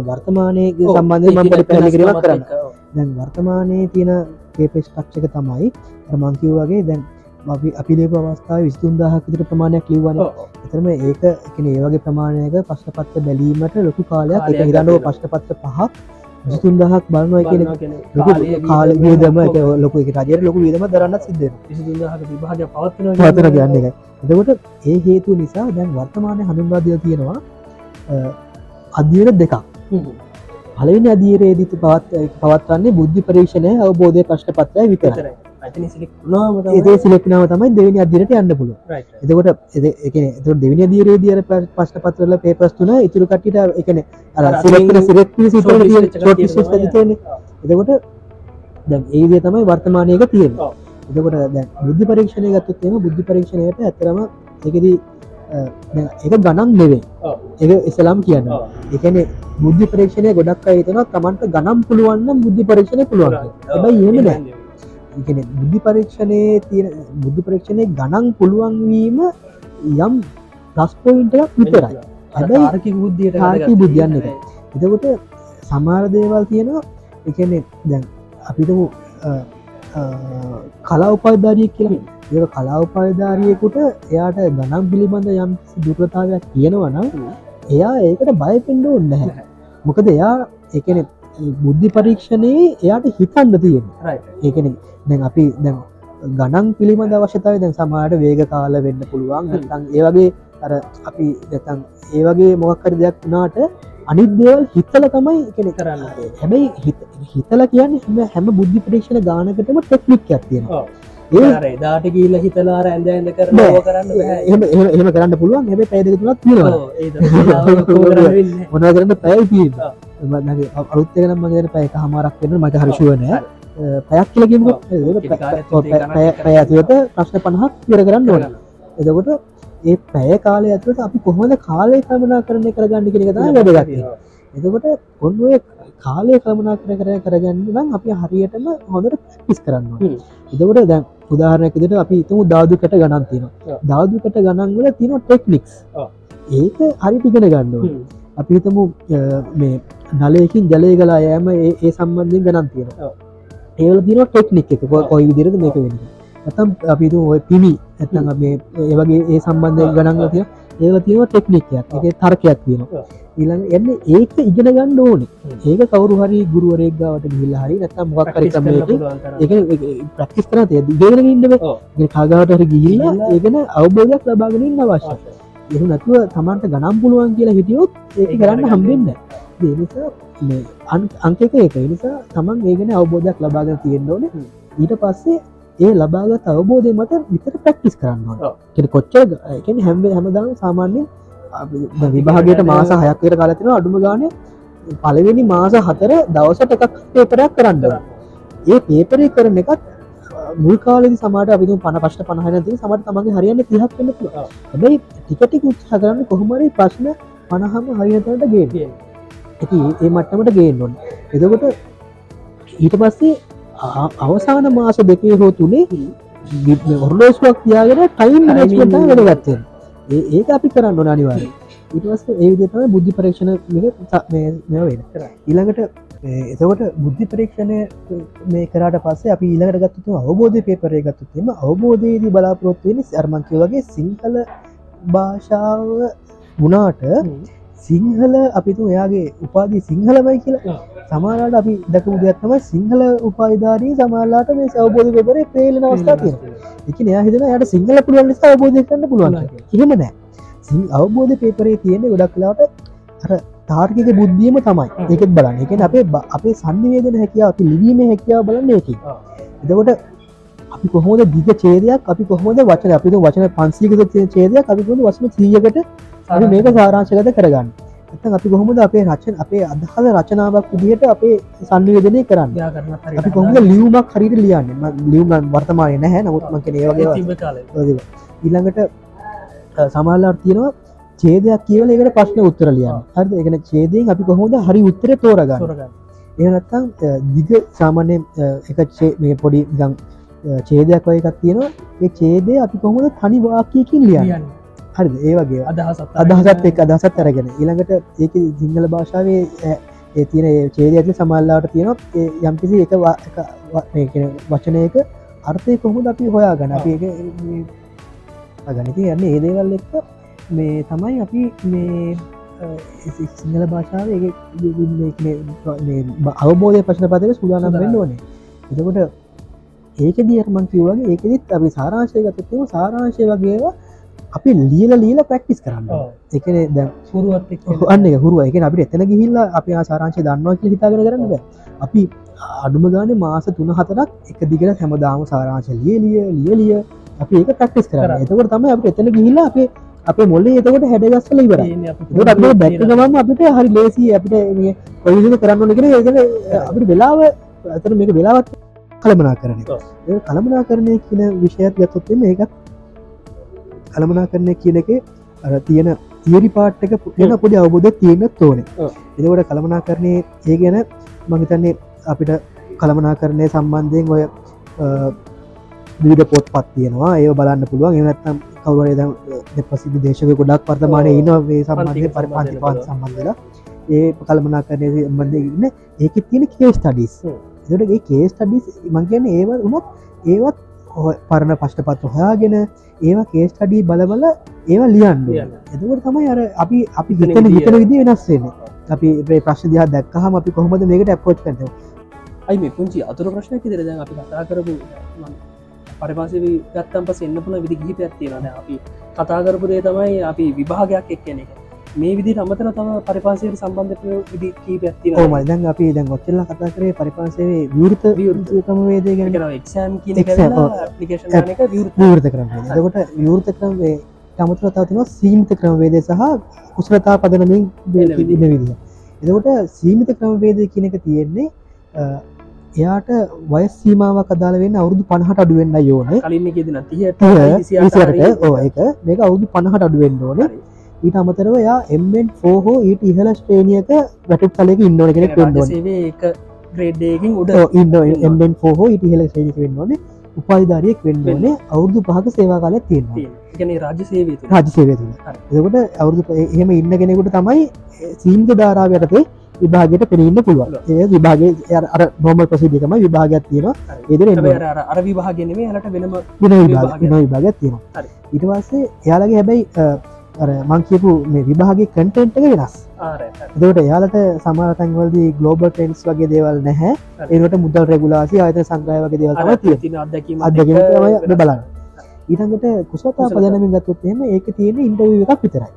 වර්තමානය සම්බන්ධය මට පැලිකිරීමක් කරන්න. දැන් වර්තමානයේ තියෙන පේපෙස් පක්ෂක තමයි මංකිව් වගේ දැන් අපි අපිලේ අවස්ථාව විස්තුන්දාහකට ප්‍රමාණයක් ලිවන එතරම ඒක එකන ඒවගේ ප්‍රමාණයක පශ්නපත්ත බැලීමට ලොකු කාලයක් එක හිරනුව පශ්නපත්ත පහක් විස්තුන්දහක් බලනවා කියෙන කාල වියදම ලොක රජයට ලොකු වියදම දරන්න සිද්ධ පවතන ගන්න එක. එතකොට ඒ හේතු නිසා දැන් වර්තමානය හඳුන්වාදය තියෙනවා අධ්‍යයට දෙකක්. පලවෙනි අධීරයේදිත පවත් පවත්වන්නේ බුද්ධි පරීක්ෂණය අවබෝධය ප්‍රශ්න පත්‍රය විතරයි ඒ සිලෙක්නාව තමයි දෙවනි අදිරට යන්න පුල එතකොට එතු දෙවිනි දීරේ දියර පශ්න පත්‍රල පේපස් තුන ඉතුරු කට්ට එකන එතකොට දැ ඒදේ තමයි වර්තමානයක තියෙන එතකොට දැ බුද්ධි පරීක්ෂණය ගත්තත්ම බුද්ධි පරීක්ෂණයට ඇතරම එකදී එක ගණන් නෙවේ එක ඉසලාම් කියන්න එකන බුද්ධි පරීක්ෂණය ගොඩක් අයතන තමන්ට ගනම් පුළුවන්න බුද්ධි පරීක්ෂණය පුළුවන් හැබයි ඒම නෑ එකන බුද්ධි පරීක්ෂණය තියෙන බුද්ධි පරීක්ෂණය ගණන් පුළුවන්වීම යම් ප්‍රස්පොයින්ටක් විතරයි. හැබයි බුද්ධියට හාකි බුද්ධියන්න එක එතකොට සමාර දේවල් තියෙනවා. එකනෙ දැන් අපිට කලා උපල්ධාරිය කියලා. ඒ කලා උපාධාරියකුට එයාට ගනම් පිළිබඳ යම් දුරතාවයක් තියෙනවනම් එයා ඒකට බය පෙන්ඩ ඔන්න හැ මොකද එයා එකන බුද්ධි පරීක්ෂණයේ එයාට හිතන්න තියෙන ඒකන දැන් අපි දැන් ගණන් පිළිබඳ අවශ්‍යතාව දැන් සමාට වේග කාල වෙන්න පුළුවන්. තන් ඒවගේ අර අපි දැතන් ඒවගේ මොක්කර දෙයක් වනාට අනිදේවල් හිත්තල තමයි කෙනෙ කරන්න. හැබැයි හිතල කියන්න හැම හැම බුද්ධි ප්‍රේක්ෂණ ගානකටම ටෙක්නික් ඇත්තියෙනවා දාට කියීල හිතලාර ඇඳ කරන කරන්න එහෙම කරන්න පුළුවන්. හැබ කරන්න වෙන්නේ. මොනා කරන්න පැය. අරුත්තකනම් මගේන පැයක හමාරක් වෙන මට හරිශුවන පැයක් කියලකිම ඔව්. කෙටි කාලයක් තුනේ ගණන් පැය ඇතුවත ප්‍රශ්න පණහක් විර කරන්න ඕන එතකොට ඒ පැය කාලය ඇතුවට අපි කොහොමද කාලය කමනා කරණය කරගන්න කෙනෙක තම වැඩගත් එතකොට ඔය කාලය කමනා කර කර කරගන්න නම් අපි හරියටම හොඳට පිස් කරන්න. එතකොට දැන් උදාහරණයකදට අපි ඉතමු දාදුකට ගණන් තියෙන. දාදුකට ගණන් වල තින ටෙක්නික්ස්. ඒක හරි ටිගෙන ගන්න ඕනේ. හ්ම්. අපි හිතමු මේ නලයකින් ජලය කලා යෑම ඒ සම්බන්ධයෙන් ගණන් තියෙන ඔව්. ඒවල තින ටෙක්නික් එක. කොයි විදිරද මේක වෙන ඇතම් අපි ඔය පිමි ඇත්න මේ ඒවගේ ඒ සම්බන්ධය ඔව්. ගණන්ල තිය ඒල තියෙන ටෙක්නික්යක් එක තර්කයක් තියෙනවා. ඔව්. ඊළඟ එන්න ඒක ඉගෙන ගන්න ඕනේ. ඒක කවරු හරි ගුරුවරේක්ගාවට ගිල්ල හරි නැතම් මොක් තරම්. ඒක ප්‍රක්ටිස් කරන තිය දිගෙන ඉන්නව. කාගාවට හරි ගිහිල්ල ඒගෙන අවබෝධයක් ලබාගෙනින් අවශ්‍ය එහු නැතුව තමන්ට ගනම් පුළුවන් කියලා හිටියොත් ඒක කරන්න හම්බෙන්න නිසා මේ අන්- අංකක ඒක නිසා තමන් ඒගෙන අවබෝධයක් ලබාගෙන තියෙන්න්න ඕන හ්ම්. ඊට පස්සේ ඒ ලබාගත් අවබෝධය මත විතර ප්‍රක්ටිස් කරන්න කොච්චර හැම්බේ හැමදාම සාමාන්‍යෙන් විභාගයට මාස හයක්වයට කාලතින අඩුම ගාන පළවෙනි මාස හතර දවසට එකක් පේපරයක් කරන්න. ඒ පේපරේ කරන එකත් මුල් කාලෙදි සමට අපි පන පශ්ට පණහන ති සමට තමගේ හරියන්න තිහක් ඔව්. හැබැයි ටිකටි උත්සා කරන්න කොහොමරි ප්‍රශ්න පණහම හරිනතට ගේ තියෙන. ඇති ඒ මට්ටමට ගේන්නොන් එදකොට ඊට පස්සේ අවසාන මාස දෙකේ හෝ තුනේ ඔරලෝස්ුවක් තියාගෙන ටයිම්. වැඩගත්තෙන් ඒ ඒක අපි කරන්න ඕන අනිවාර ඉටවස් ඒ විදිතම බුද්ධි පරීක්ෂණ වෙන. ඊළඟට එතකොට බුද්ධි පරීක්ෂණය මේ කරට පස්සේ අපි ඊළඟට ගත්තුම අවබෝධය පේපරය ගත්තුතෙම අවබෝධයේදී බලාපොරොත්තුවෙන අර්මංකය වගේ සිංහල භාෂාව වනාට. සිංහල අපිතු එයාගේ උපාදී සිංහලමයි කියලා. සමාලාට අපි දකමු දෙයක්ත්තම සිංහල උපායිධාරී සමාලාට මේ සවබෝධ පෙපරේ පේලෙන අවස්ථා තියෙන එක එයා හිතන යට සිංහල පුළුවන් නිසා අවබෝධය කරන්න පුළුවන් එහෙම නෑ. සිං අවබෝධ පේපරේ තියෙන ගොඩක් කලාට අර තාර්කික බුද්ධියම තමයි. ඒකෙත් බලන්න. එක අපේ අපේ සන්නිවේදන හැකියාව අපි ලිවීම හැකියාව බලන්න එක ඔව්. අපි කොහොද දිග චේදයක් අපි කොහොද වචන අපි වචන පන්සීකත චේදයක් අපි කොහොද වචන සීයකට අපි මේක සාරාංශගත කරගන්න? ඇතන් අපි කොහොමද අපේ රචන අපේ අදහද රචනාවක් විදිහට අපේ සන්නිවේදනය කරන්න? අපි කොහොම ලියවමක් හරිට ලියන්න? ලියවම වර්තමානය නැහැ. නමුත්ම කාලේ. ඊළඟට සමාල්ලාට තියෙනවා චේදයක් කියවල එකට ප්‍රශ්න උත්තර ලියන්න. හරි එකන චේදයෙන් අපි කොහොමද හරි උත්තර තෝරගන්න? තෝරගන්න. එනත්තම් දිග සාමාන්‍ය එක චේ මේ පොඩි ගම් චේදයක් වය එකක් තියෙනවා. ඒ චේදය අපි කොහොමද තනි වාකයකින් ලියන්න? හරි ඒ වගේ. අදහසත් අදහසත් එක් අදහසත් අරගෙන. ඊළඟට ඒක සිංහල භාෂාවේ ඒ තියෙන චේද ඇති සමල්ලාට තියෙනවා. ඒ යම්කිසි එක වචනයක අර්ථය කොහොමද අපි හොයා ඒක ගනිති යන්න ඒ දේවල් එක්ක මේ තමයි අපි මේ සිංහල භාෂාව අවබෝධය ප්‍රශ්න පතක සූදානම් වෙන්න ඕනේ. එතකොට ඒක දියර්මන් කිව්වගේ ඒකෙදිත් අපි සාරාංශය ගතත්තම සාරාංශය වගේවා අපි ලියල ලියල ප්‍රක්ටිස් කරන්න. එකන දැ එක්ක අන්න හුරුව එක අපි එතන ගිහිල්ල අපි ආසාරංශය දන්නවා කිය හිතාගෙන කරන්න අපි අඩුම ගාන මාස තුන හතරක් එක දිගට හැමදාම සාරාංශ ලිය ලිය ලිය ලිය අපි ඒක ප්‍රක්ටිස් කරන්න. එතකොට තමයි අප එතන ගිහිල්ල අපේ අපේ මොල්ලේ එතකොට හැඩගස්සල ඉවර දැක්ක ගමන් අපිට හරි ලේසි අපිට මේ කොයිද කරන්න ඕන කියලා ඒකන අපිට වෙලාව අතර මේක වෙලාවත් කළමනා කරන ඔව්. ඒ කළමනා කරණය කියන විෂයත් ගත්තොත්ම ඒකත් කළමනා කරණය කියන එක අර තියෙන තිරි පාට්ක ගැන පොඩි අවබෝධ තියෙන තෝන ඔව්. එදකොට කළමනා කරණය ඒ ගැන මහිතන්නේ අපිට කළමනා කරණය සම්බන්ධයෙන් ඔය විඩ පොත් පත් තියෙනවා. ඒ බලන්න පුළුවන්. එනත්තම් කවුරේ ද ප්‍රසිද්ධ දේශක ගොඩක් පර්තමානය ඔව්. ඉන්න වේ සම්බන්ධය පරිපාති පාත්. සම්බන්ධලා ඒ කල්මනා කරනය සම්බන්ධ ඉන්න. ඒක තියෙන කේ ස්ටඩිස් හ්ම්. එතට ඒ කේ ස්ටඩිස් මං කියන ඒව උනත් ඒවත් පරණ පශ්ටපත් හොයාගෙන ඒවා කේස් ටඩී බලබල ඒවා ලියන්න. එතකොට තමයි අර අපි අපි හිතන හිතන විදි වෙනස්වෙන අපි ඒ ප්‍රශ්න දිහා දැක්කහම අපි කොහොමද මේකට ඇපෝච් කරන අයි මේ පුංචි අතුර ප්‍රශ්න දැන් අපි කතා කරපු පරිපාසි ගත්තම් පස එන්න පුළ විදි ගීප ඇත්තිනද අපි කතා කරපු දේ තමයි අපි විභාගයක් එක් කියන එක මේ විදි අමතර තම පරිපාසයට සම්බන්ධ විදි කීපැත්ති ඕ මදන් අපි දැන් ඔච්චල්ල කතා කරේ පරිපාසවේ විවෘත විවෘත. ක්‍රමවේදය ගැන. එක්ෂම්. පපිකේෂන් එක විවෘත. විවෘත කරම තමතුර තවතින සීමිත ක්‍රමවේදය සහ කුසලතා පදනමින් විදිහ. එතකොට සීමිත ක්‍රමවේදය කියනක තියෙන්නේ එයාට වයස් සීමාවක් අදාළ වෙන්න අවුරුදු පණහට අඩුවෙන්න්න යෝන කලින් ඕ එක මේක අවුදු පණහට අඩුවෙන්න්න ඕන ඊට අමතරව යා එම්ෙන් ෆෝහෝ ඊට ඉහල ස්ට්‍රේනියක වැටුක් කලෙක ඉන්නවන කෙනෙක් සේවේ ග්‍රේඩ්ඩයකින් උඩ ඉන්න ෆෝහෝ ඉට ඉහල ශ්‍රේනික වෙන්න ඕන. උපාධධාරයක් වෙන්න ඕනේ. අවුරුදු පහක සේවා කාලයක් තියෙනවා. එකන රාජ්‍ය සේවේ. රාජ එතකොට අවුරුදු ප- එහෙම ඉන්න කෙනෙකුට තමයි සීම්ද ධාරාව යටතේ විභාගයට පෙනන්න පුළුවන්. ඒ විභාගේ අර නොමල් ප්‍රසිද්ධිකම විභාගයක් එන්න හැබැයි අර- විභාගෙනීමේ හලට වෙනම වෙන විභාග විභාගයක්. ඊට පස්සේ එයාලගේ හැබැයි අර මං විභාගේ කටෙන්ට් එක වෙනස් ආරය එදට එයාලට සමාරතැන්වලදී ගලෝබල් ටෙන්ස් වගේ දේවල් නැහැ. ඒට මුදල් රෙගුලාසි අත සංග්‍රය වගේ දේවල්. තින අදැකීම බලන්න ඊටඟට කුසලතා. පදනමින් ගත්තොත් එහෙම ඒක තියෙන ඉන්ටර්විව් එකක් විතරයි.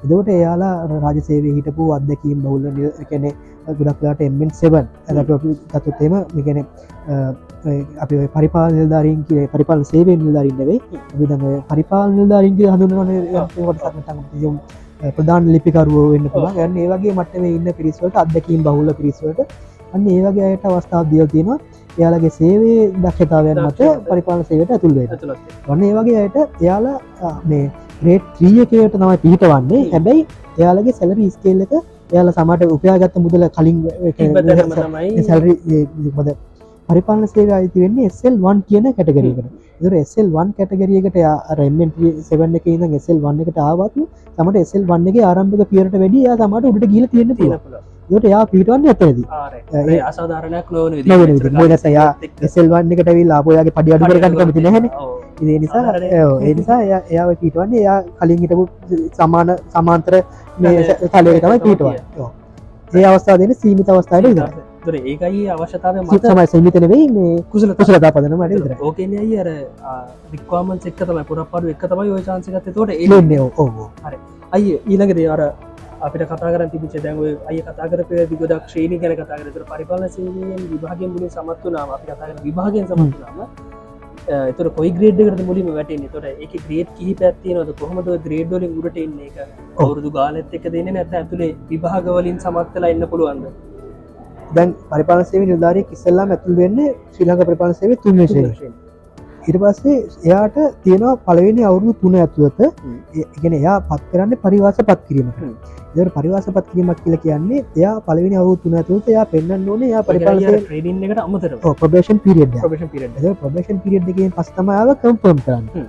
එදවට එයාලා රාජසේවය හිටපු අත්දැකීම් බහුල්ල කැනෙ ගොඩක්ලාට එමෙන් සෙවන් ඇ ගතුත්තේම මිගෙන අපි පරිපාල නිල්ධාරීන් කිය පරිපාල සේවෙන් නිල්ධරින්දවේ විදම පරිපාල නිල්ධාරීන්ගේ හඳුනන ප්‍රධාන ලිපිකරුව වෙන්න පුළන් ගන්න ඒවගේ මටම ඉන්න පිරිස්වලට අත්දැකීම් බහුල පිරිස්වලට අන්න ඒවගේ අයට අවස්ථාව දියල් තියෙනවා එයාලගේ සේවේ දක්ෂතාවයන් මත. පරිපාල සේවට ඇතුල්වේ ඇතුළත් වන්න ඒ වගේ අයට එයාලා මේ ග්‍රේට් ත්‍රියකයට තමයි පිහිටවන්නේ. හැබැයි එයාලගේ සැලරි ස්කේල් එක එයාල සමට උපයාගත්ත මුදල කලින් සැලරි පරිපාලන සේවා අයිති වෙන්නේ එසල් වන් කියන කැටගරීකට දුර එසල් වන් කැටගරියකට රෙන්මෙන්ට සෙවන්න එක ඉඳ එසල් වන්න එකට ආවත් සමට එසල් වන්නගේ ආරම්භක පියරට වැඩිය සමට උඩට ගිල තියෙන තියෙන පුළුවන්. ට යා පිටවන්න ඇතරදි ආරය. ඒ- ඒ අසාධාරණයක් නොවන විදිහට. නොවන විදිහට. මොකද එයා එසල් වන්න එකට විල් ආපෝයාගේ පඩි අඩු කරගන්න කැමති නැහැ ඔව්. ඒ නිසා ඒ නිසා එයා- පිටවන්නේ එයා කලින් හිටපු සමාන සමාන්තර තලයක තමයි ඔව්. ඒ අවස්ථාව දෙන සීමිත අවස්ථාවට විතරයි. දොර ඒකයි අවශ්‍යතාව සි- මත තමයි සීමිත නෙවෙයි මේ කුසල කුසලතා පදනම වැඩ විතරයි. ඕකෙන් අයි අර රික්වාමන් එක්ක තමයි පුරප්පාඩු එක්ක තමයි ඔය චාන්සකත තෝට ඔව් ඔව් අයි ඊළඟ දේ අර අපිට කතාර තිබිච දැන්ව අය කතා කරපය දිගොඩක් ශ්‍රේණි ගැන කතා කරතර පරිපාල සේවයෙන් විභාගෙන් මුලින් සමත්තු නාම අපි කතාර විභාගෙන් සමත්තුනාම එතුර කොයි ග්‍රේඩ් කරට මුලින්ම වැටෙන්නේ? තොට එක ග්‍රේඩ් කිහි පැත්තියනද කොහමද ග්‍රේඩ්ඩලින් උරට එන්න? එක අවුරුදු ගාලත් එක දෙන්න නැත ඇතුළේ විභාගවලින් සමත්තලා එන්න පුළුවන්ද? දැන් පරිපාලන සේවය නිලධාරියෙක් ඉස්සෙල්ලාම ඇතුල් වෙන්නේ ශ්‍රී ලංකා පරිපාලන සේවයේ තුන්වෙනි ශ්‍රේණිය. ඊට පස්සේ එයාට තියෙනවා පළවෙනි අවුරුදු තුන. ඒ කියන්නේ එයා පත් කරන්නේ පරිවාස පත්. හ්ම්. ඒකට පරිවාස පත් කිරීමක් කියලා කියන්නේ එයා පළවෙනි අවුරුදු තුන ඇතුළත එයා පෙන්වන්න ඕනේ එයා ට්‍රේඩින් එකට අමතර ප්‍රොබේෂන් පීරියඩ් ප්‍රොබේෂන් පීරියඩ් එකෙන් පස්සේ තමයි ආව කන්ෆර්ම් කරන්නේ.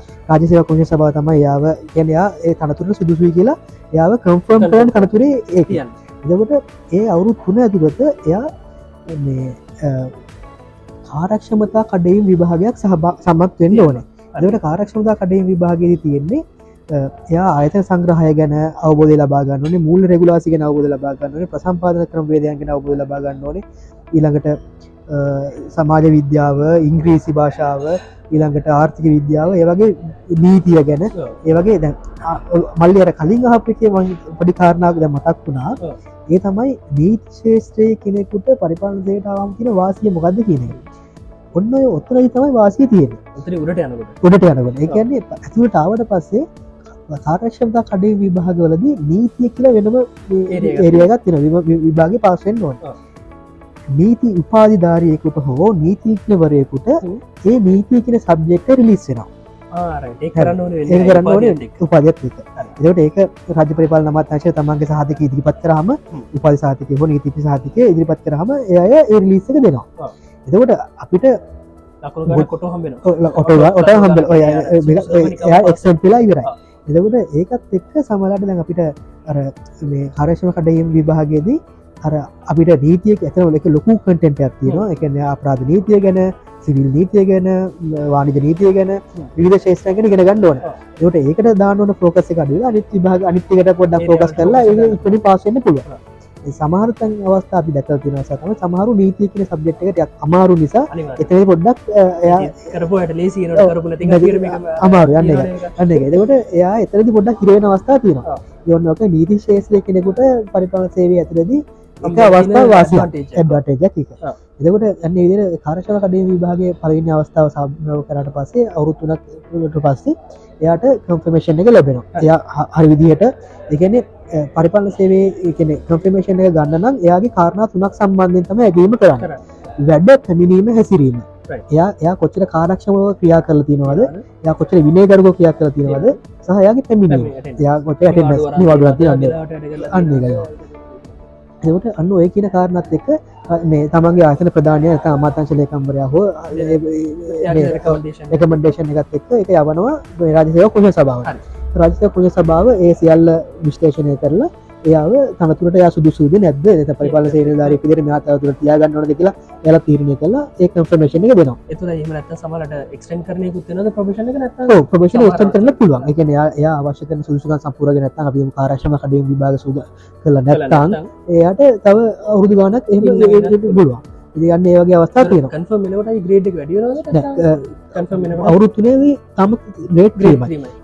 කොමිෂන් සභාව තමයි එයාව කියන්නේ එයා ඒ තනතුරට සුදුසුයි කියලා එයාව කන්ෆර්ම් කරන තනතුරේ ඒක. කියන්න එතකොට ඒ අවුරුදු තුන ඇතුළත එයා කාරක්ෂමතා කඩයිම් විභාගයක් සමත් වෙන්න ඕන. ඇදට කාරක්ෂමතා කඩයිම් විභාගයේදී තියෙන්නේ එයා අයත සංග්‍රහය ගැන අවබෝධ ලබාගන්නන මුල් රෙගුලාසි ගැන අවබෝධ ලබාගන්නන ප්‍රසම්පාදන ක්‍රම වේදයන් ගැන අවබෝධ ලබාගන්න ඕනේ. ඊළඟට සමාජ විද්‍යාව ඉංග්‍රීසි භාෂාව ඊළඟට ආර්ථික විද්‍යාව ඒවගේ නීතිය ගැන ඒවගේ දැ මල්ලි අර කලින් අපිකේ පඩි කාරණාව දැ මතක් වුණා. ඒ තමයි නීති ශේෂත්‍රයේ කෙනෙකුට පරිපාලනයට අවම් තින වාසිය මොකක්ද කියන. ඔන්න ඔය ඔත්තරයි තමයි වාසිය තියෙන උතර උඩට යනකොට. උඩට යනකට. ඒකන්නේ ඇතුවට ආවට පස්සේ කාරක්ෂමතා කඩේ විභාගවලදී නීතිය කියල වෙනම ඒරියගත් තින විභාග පාසෙන් ඔව්. නීති උපාධිධාරයකුට හෝ නීතිීක්නවරයකුට. ඒ නීතිය කියන සබ්ජෙක්ට රිලිස් වෙනවා. උපාදත් එකට ඒක රජ පරිපාල නමත්ශය තමන්ගේ සහතික ඉදිරිපත් කරහම උපල් සාතික හෝ නීතිපි සාතික ඉදිරිපත් කරහම එය ඒ රිලිස්සක දෙනවා. එතකොට අපිට කොට හම්බෙන ඔට හම්බ එක්සම්පිලා ඉවරයි. එතකොට ඒකත් එක්ක සමලාට දැන් අපිට අර මේ හරශම කඩයම් විභාගයේදී අර අපිට නීතියක් ඇතනවල එක ලොකු කටෙන්ටයක් තියෙනවා. එකන අප්‍රාධ නීතිය ගැන සිවිල් නීතිය ගැන වානිජ නීතිය ගැන විධ ශේෂ්‍රයගෙන ගෙන ගන්නඩෝන ට ඒකට දානන ෆෝකස කඩ අනිත් විභාග අනිත්‍යකට පොඩ්ඩක් ඒ ෆෝකස් කරලා ඉපනි පාසන්න පුළුව සමහරතන් අවස්ථා අපි දැකල් තින සතම සමහරු නීතිය කියන සබ්ජෙක්්කට අමාරු නිසා එතන පොඩ්ඩක් එයා කරපුට ලේසි අමාරු යන්න. අන්න එතකොට එයා එතරදි පොඩ්ඩක් හිරවෙන අවස්ථා තියෙනවා. යොන්නක නීති ශේෂය කෙනෙකුට පරිපාල සේවය ඇතුලදී එක අවස්ථාව වාසි ඇඩ්වටේජ එක ආ. එතකොට ඇන්න විදිර කාරශල කඩේ විභාගේ පලවිනි අවස්ථාව සම්භව කරට පස්සේ අවුරුත්තුනක්ට පස්සේ එයාට කම්ෆමේෂන් එක ලැබෙනවා. එයා හරි විදිහට එකන පරිපල සේවේ කන කම්ෆමේෂන් එක ගන්න නම් එයාගේ කාරණා තුනක් සම්බන්ධයෙන් තම ඇගීම කරන්න. වැඩ පැමිණීම හැසිරීම. එයා එයා කොච්චර කාරක්ෂමව ක්‍රියා කරල තිනවද යා කොච්චර විනයගරග ක්‍රියා කර තිනවද සහ යාගේ පැමිණීම. එයා කොච්ච ඇට නිවඩුවති අන්න අන්න එකයි. එකට අන්න ඔය කියන කාරණත් එක්ක මේ තමන්ගේ ආසන ප්‍රධානය ඇත අමාතංශ ලේකම්බරයා හෝ රෙකමන්ඩේෂන් එකත් එක්ක එක යවනවා රාජසය කුණ සභාව හරි. රාජසය කුණ සභාව ඒ සියල්ල විශ්ලේෂණය කරලා එයාව තනතුරට යා සුදුසුද නැද්ද? එත පරිපාල සේන ධාරක විදිහට මෙයා තවතුරට තියාගන්නවද කියලා එයාලා තීරණය කළා. ඒ කන්ෆර්මේෂන් එක දෙනවා. එතුර එහම නැත්ත සමලට එක්ස්ටන් කරනය කුත්තනද ප්‍රපේෂණ එක නැත්ත ඔව් ප්‍රොෆෙෂනල් එක්ස්ටෙන්ඩ් කරන්න පුළුවන්. ඒ කියන්නේ එයා එයා අවශ්‍ය කරන සුදුසුකම් සම්පූර්ණ නැත්නම් අපි කාර්යක්ෂම කඩේම විභාග සුද කළා නැත්නම් එයාට තව අවුරුදු ගානක් එහෙම. ඉන්න පුළුවන් ඉතින් අන්න ඒ වගේ අවස්ථා තියෙනවා. කන්ෆර්ම් මෙලට ග්‍රේඩ් වැඩියනද නෑ, කන්ෆර්ම් අවුරුදු තුනේදී තම ඊට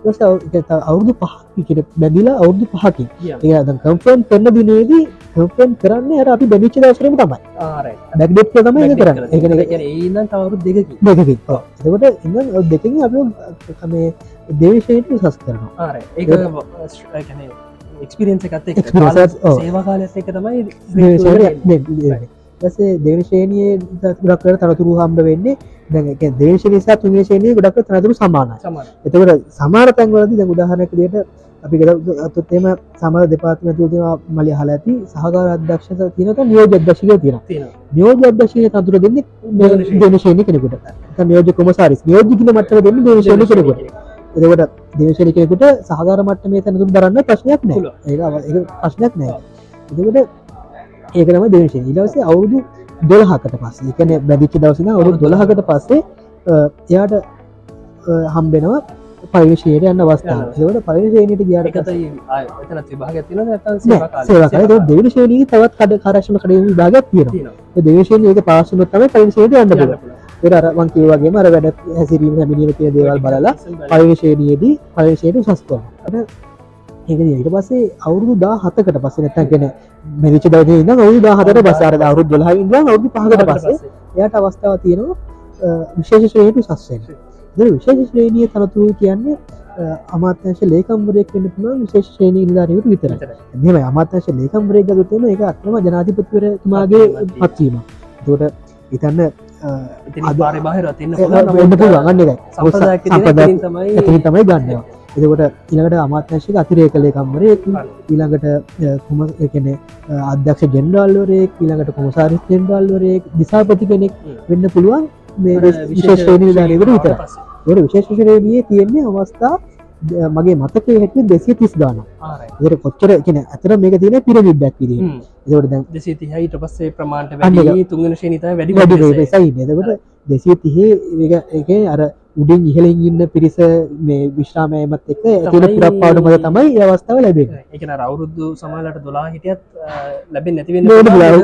පස්සේ අවුරුදු පහක් කියන බැඳිලා අවුරුදු පහකින්. ඒ දැන් කන්ෆර්ම් කරන දිනේදී කන්ෆර්ම් කරන්නේ අර අපි බැඳිච්ච දවසේම තමයි. ආරයි බැක් ඩේට් එක තමයි ඒක කරන්නේ. ඒ කියන්නේ ඒදන් තවරු දෙකකි දෙකකින්. ඔව්. එතකොට ඉතින් ඔය දෙකකින් අපි මේ දේශයට උසස් කරනවා. ආරයි ඒ එක්ස්පිරියන්ස එකත් එක් ඔව්. සේවා කාලත් එක තමයි දේශය සේ දේශනයේ ගොඩක් තනතුරු හම්බ වෙන්නේ දැ දේශනිසා තුන්ේශනය ගොඩක් තනතුරු සමාන එතකට සමාර තැන්වලද දැ උදාහරනක දිට අපි අතුත්තේම සමර දෙපාත්මතුතිම මලි හල ඇති සහකාර අධ්‍යක්ෂ තිනක නියෝජ තියෙන තියෙන නියෝජ අධ්‍යශය තතුර දෙන්නේ දේශනය කෙනෙකුට. නියෝජ කොමසාරිස්. නියෝජිකන මට්ට දෙන්න දේශනය කෙනෙකුට. එතකට දේශනය කෙනෙකුට සහකාර මට්ට මේ තැනතුම් දරන්න ප්‍රශ්නයක් නෑ. ඒ ප්‍රශ්නයක් නෑ එතකට ඒකනම දේශය ඉලවසේ අවුරුදු දොළහකට පස්සේ එකන බැදිච්ච දවසන අවුරු දොළහකට පස්සේ එයාට හම්බෙනවා පරිවිශයට යන්න අවස්ථාව. ඒවට පරිශේනයට ගියාට සේවකර දෙවිශේනී තවත් කඩ කාරශම කඩේ විභාගයක් තියෙන දේශයෙන් ඒක පාසුනොත් තම පරිශයට යන්න අරවන් කියවගේ මර වැඩ හැසිරීම හැමිනීම කිය දේවල් බලලා පරිවිශේනයේදී පරිශයට සස්කව ඒක ඊට පස්සේ අවුරුදු දා හතකට පස්සේ නැත්තගෙන මෙවිච දවද ඉන්න අවුදු දාහතට බසාර අවුරුදු දොලහ ඉන්න අවුදු පහකට පස්සේ එයට අවස්ථාව තියෙනවා විශේෂ ශ්‍රේණි සස්වෙන ද විශේෂ ශ්‍රේණිය තනතුරු කියන්නේ අමාත්‍යංශ ලේකම්වරයක් වෙන්න පුළුවන් විශේෂ ශ්‍රේණී නිලධාරියෙකුට විතරයි. මෙම අමාත්‍යංශ ලේකම්වරයෙක් ගත්තම ඒක අත්ම ජනාධිපතිවරතුමාගේ පත්වීම එතකොට ඉතන්න අද බාර බාහිර තින්න වෙන්න පුළුවන්. අන්න එකයි සම්පදායක් සම්ප්‍රදායක් තමයි තමයි ගන්නවා එතකොට ඊළඟට අමාත්‍යංශික අතිරේක ලේකම්වරයෙක් ඊළඟට කුම එකන අධ්‍යක්ෂ ජෙන්ඩාල්වරයෙක් ඊළඟට කොමසාරිස් ජෙන්ඩාල්වරයෙක් දිසාපති කෙනෙක් වෙන්න පුළුවන් මේ විශේෂ දානකට විතර ට විශේෂශරයේ තියෙන්නේ අවස්ථා මගේ මතකේ හැටිය දෙසිය තිස් දාන ඒට කොච්චර එකන ඇතර මේක තියෙන පිරමිඩ් බැක් විදිහ ඒකට දැන් දෙසේ තිහයිට පස්සේ ප්‍රමාණට තුන්ගෙන ශනිතා වැඩි වැඩි සයි එතකොට දෙසිය තිහේ එක අර උඩින් ඉහලින් ඉන්න පිරිස මේ විශ්‍රාමයමත් එක්ක ඇතින තමයි- පුරප්පාඩු මද තමයි ඒ අවස්ථාව ලැබෙන එකන රවුරුද්දු සමාලට දොලා හිටියත් ලැබෙන් නැතිවෙන්න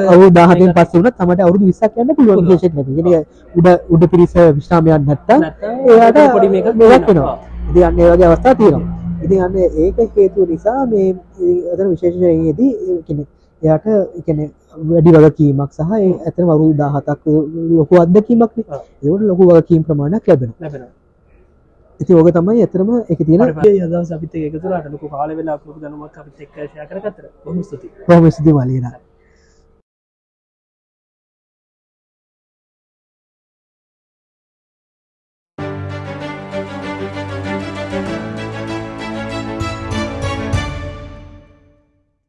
අවු දාහතෙන් පස්ස වන තමට අවුදු විස්සක් යන්න පුළුවන් විශේෂ නැ උඩ උඩ පිරිස විශ්‍රාමයන් නැත්තා එයාට පොඩි මේක මේකක් වෙනවා. ඉති අන්න ඒ වගේ අවස්ථා තියෙනවා. ඉතින් අන්න ඒක හේතුව නිසා මේ අතන විශේෂයේදී කෙනෙ එයාට එකන වැඩි වගකීමක් සහ ඒ ඇතන වරු දාහතක් ලොකු අදකීමක් ආ. ඒවට ලොකු වගකීම් ප්‍රමාණයක් ලැබෙන ලැබෙන ඉති ඕක තමයි ඇතරම එක තියෙන යද අපිත එකතුරට ලොකු කාල වෙලා ලොකු දනුමක් අපිත් එක්ක ෂය කරගතර බොහොම ස්තුතියි. ප්‍රහම ස්ති මලේන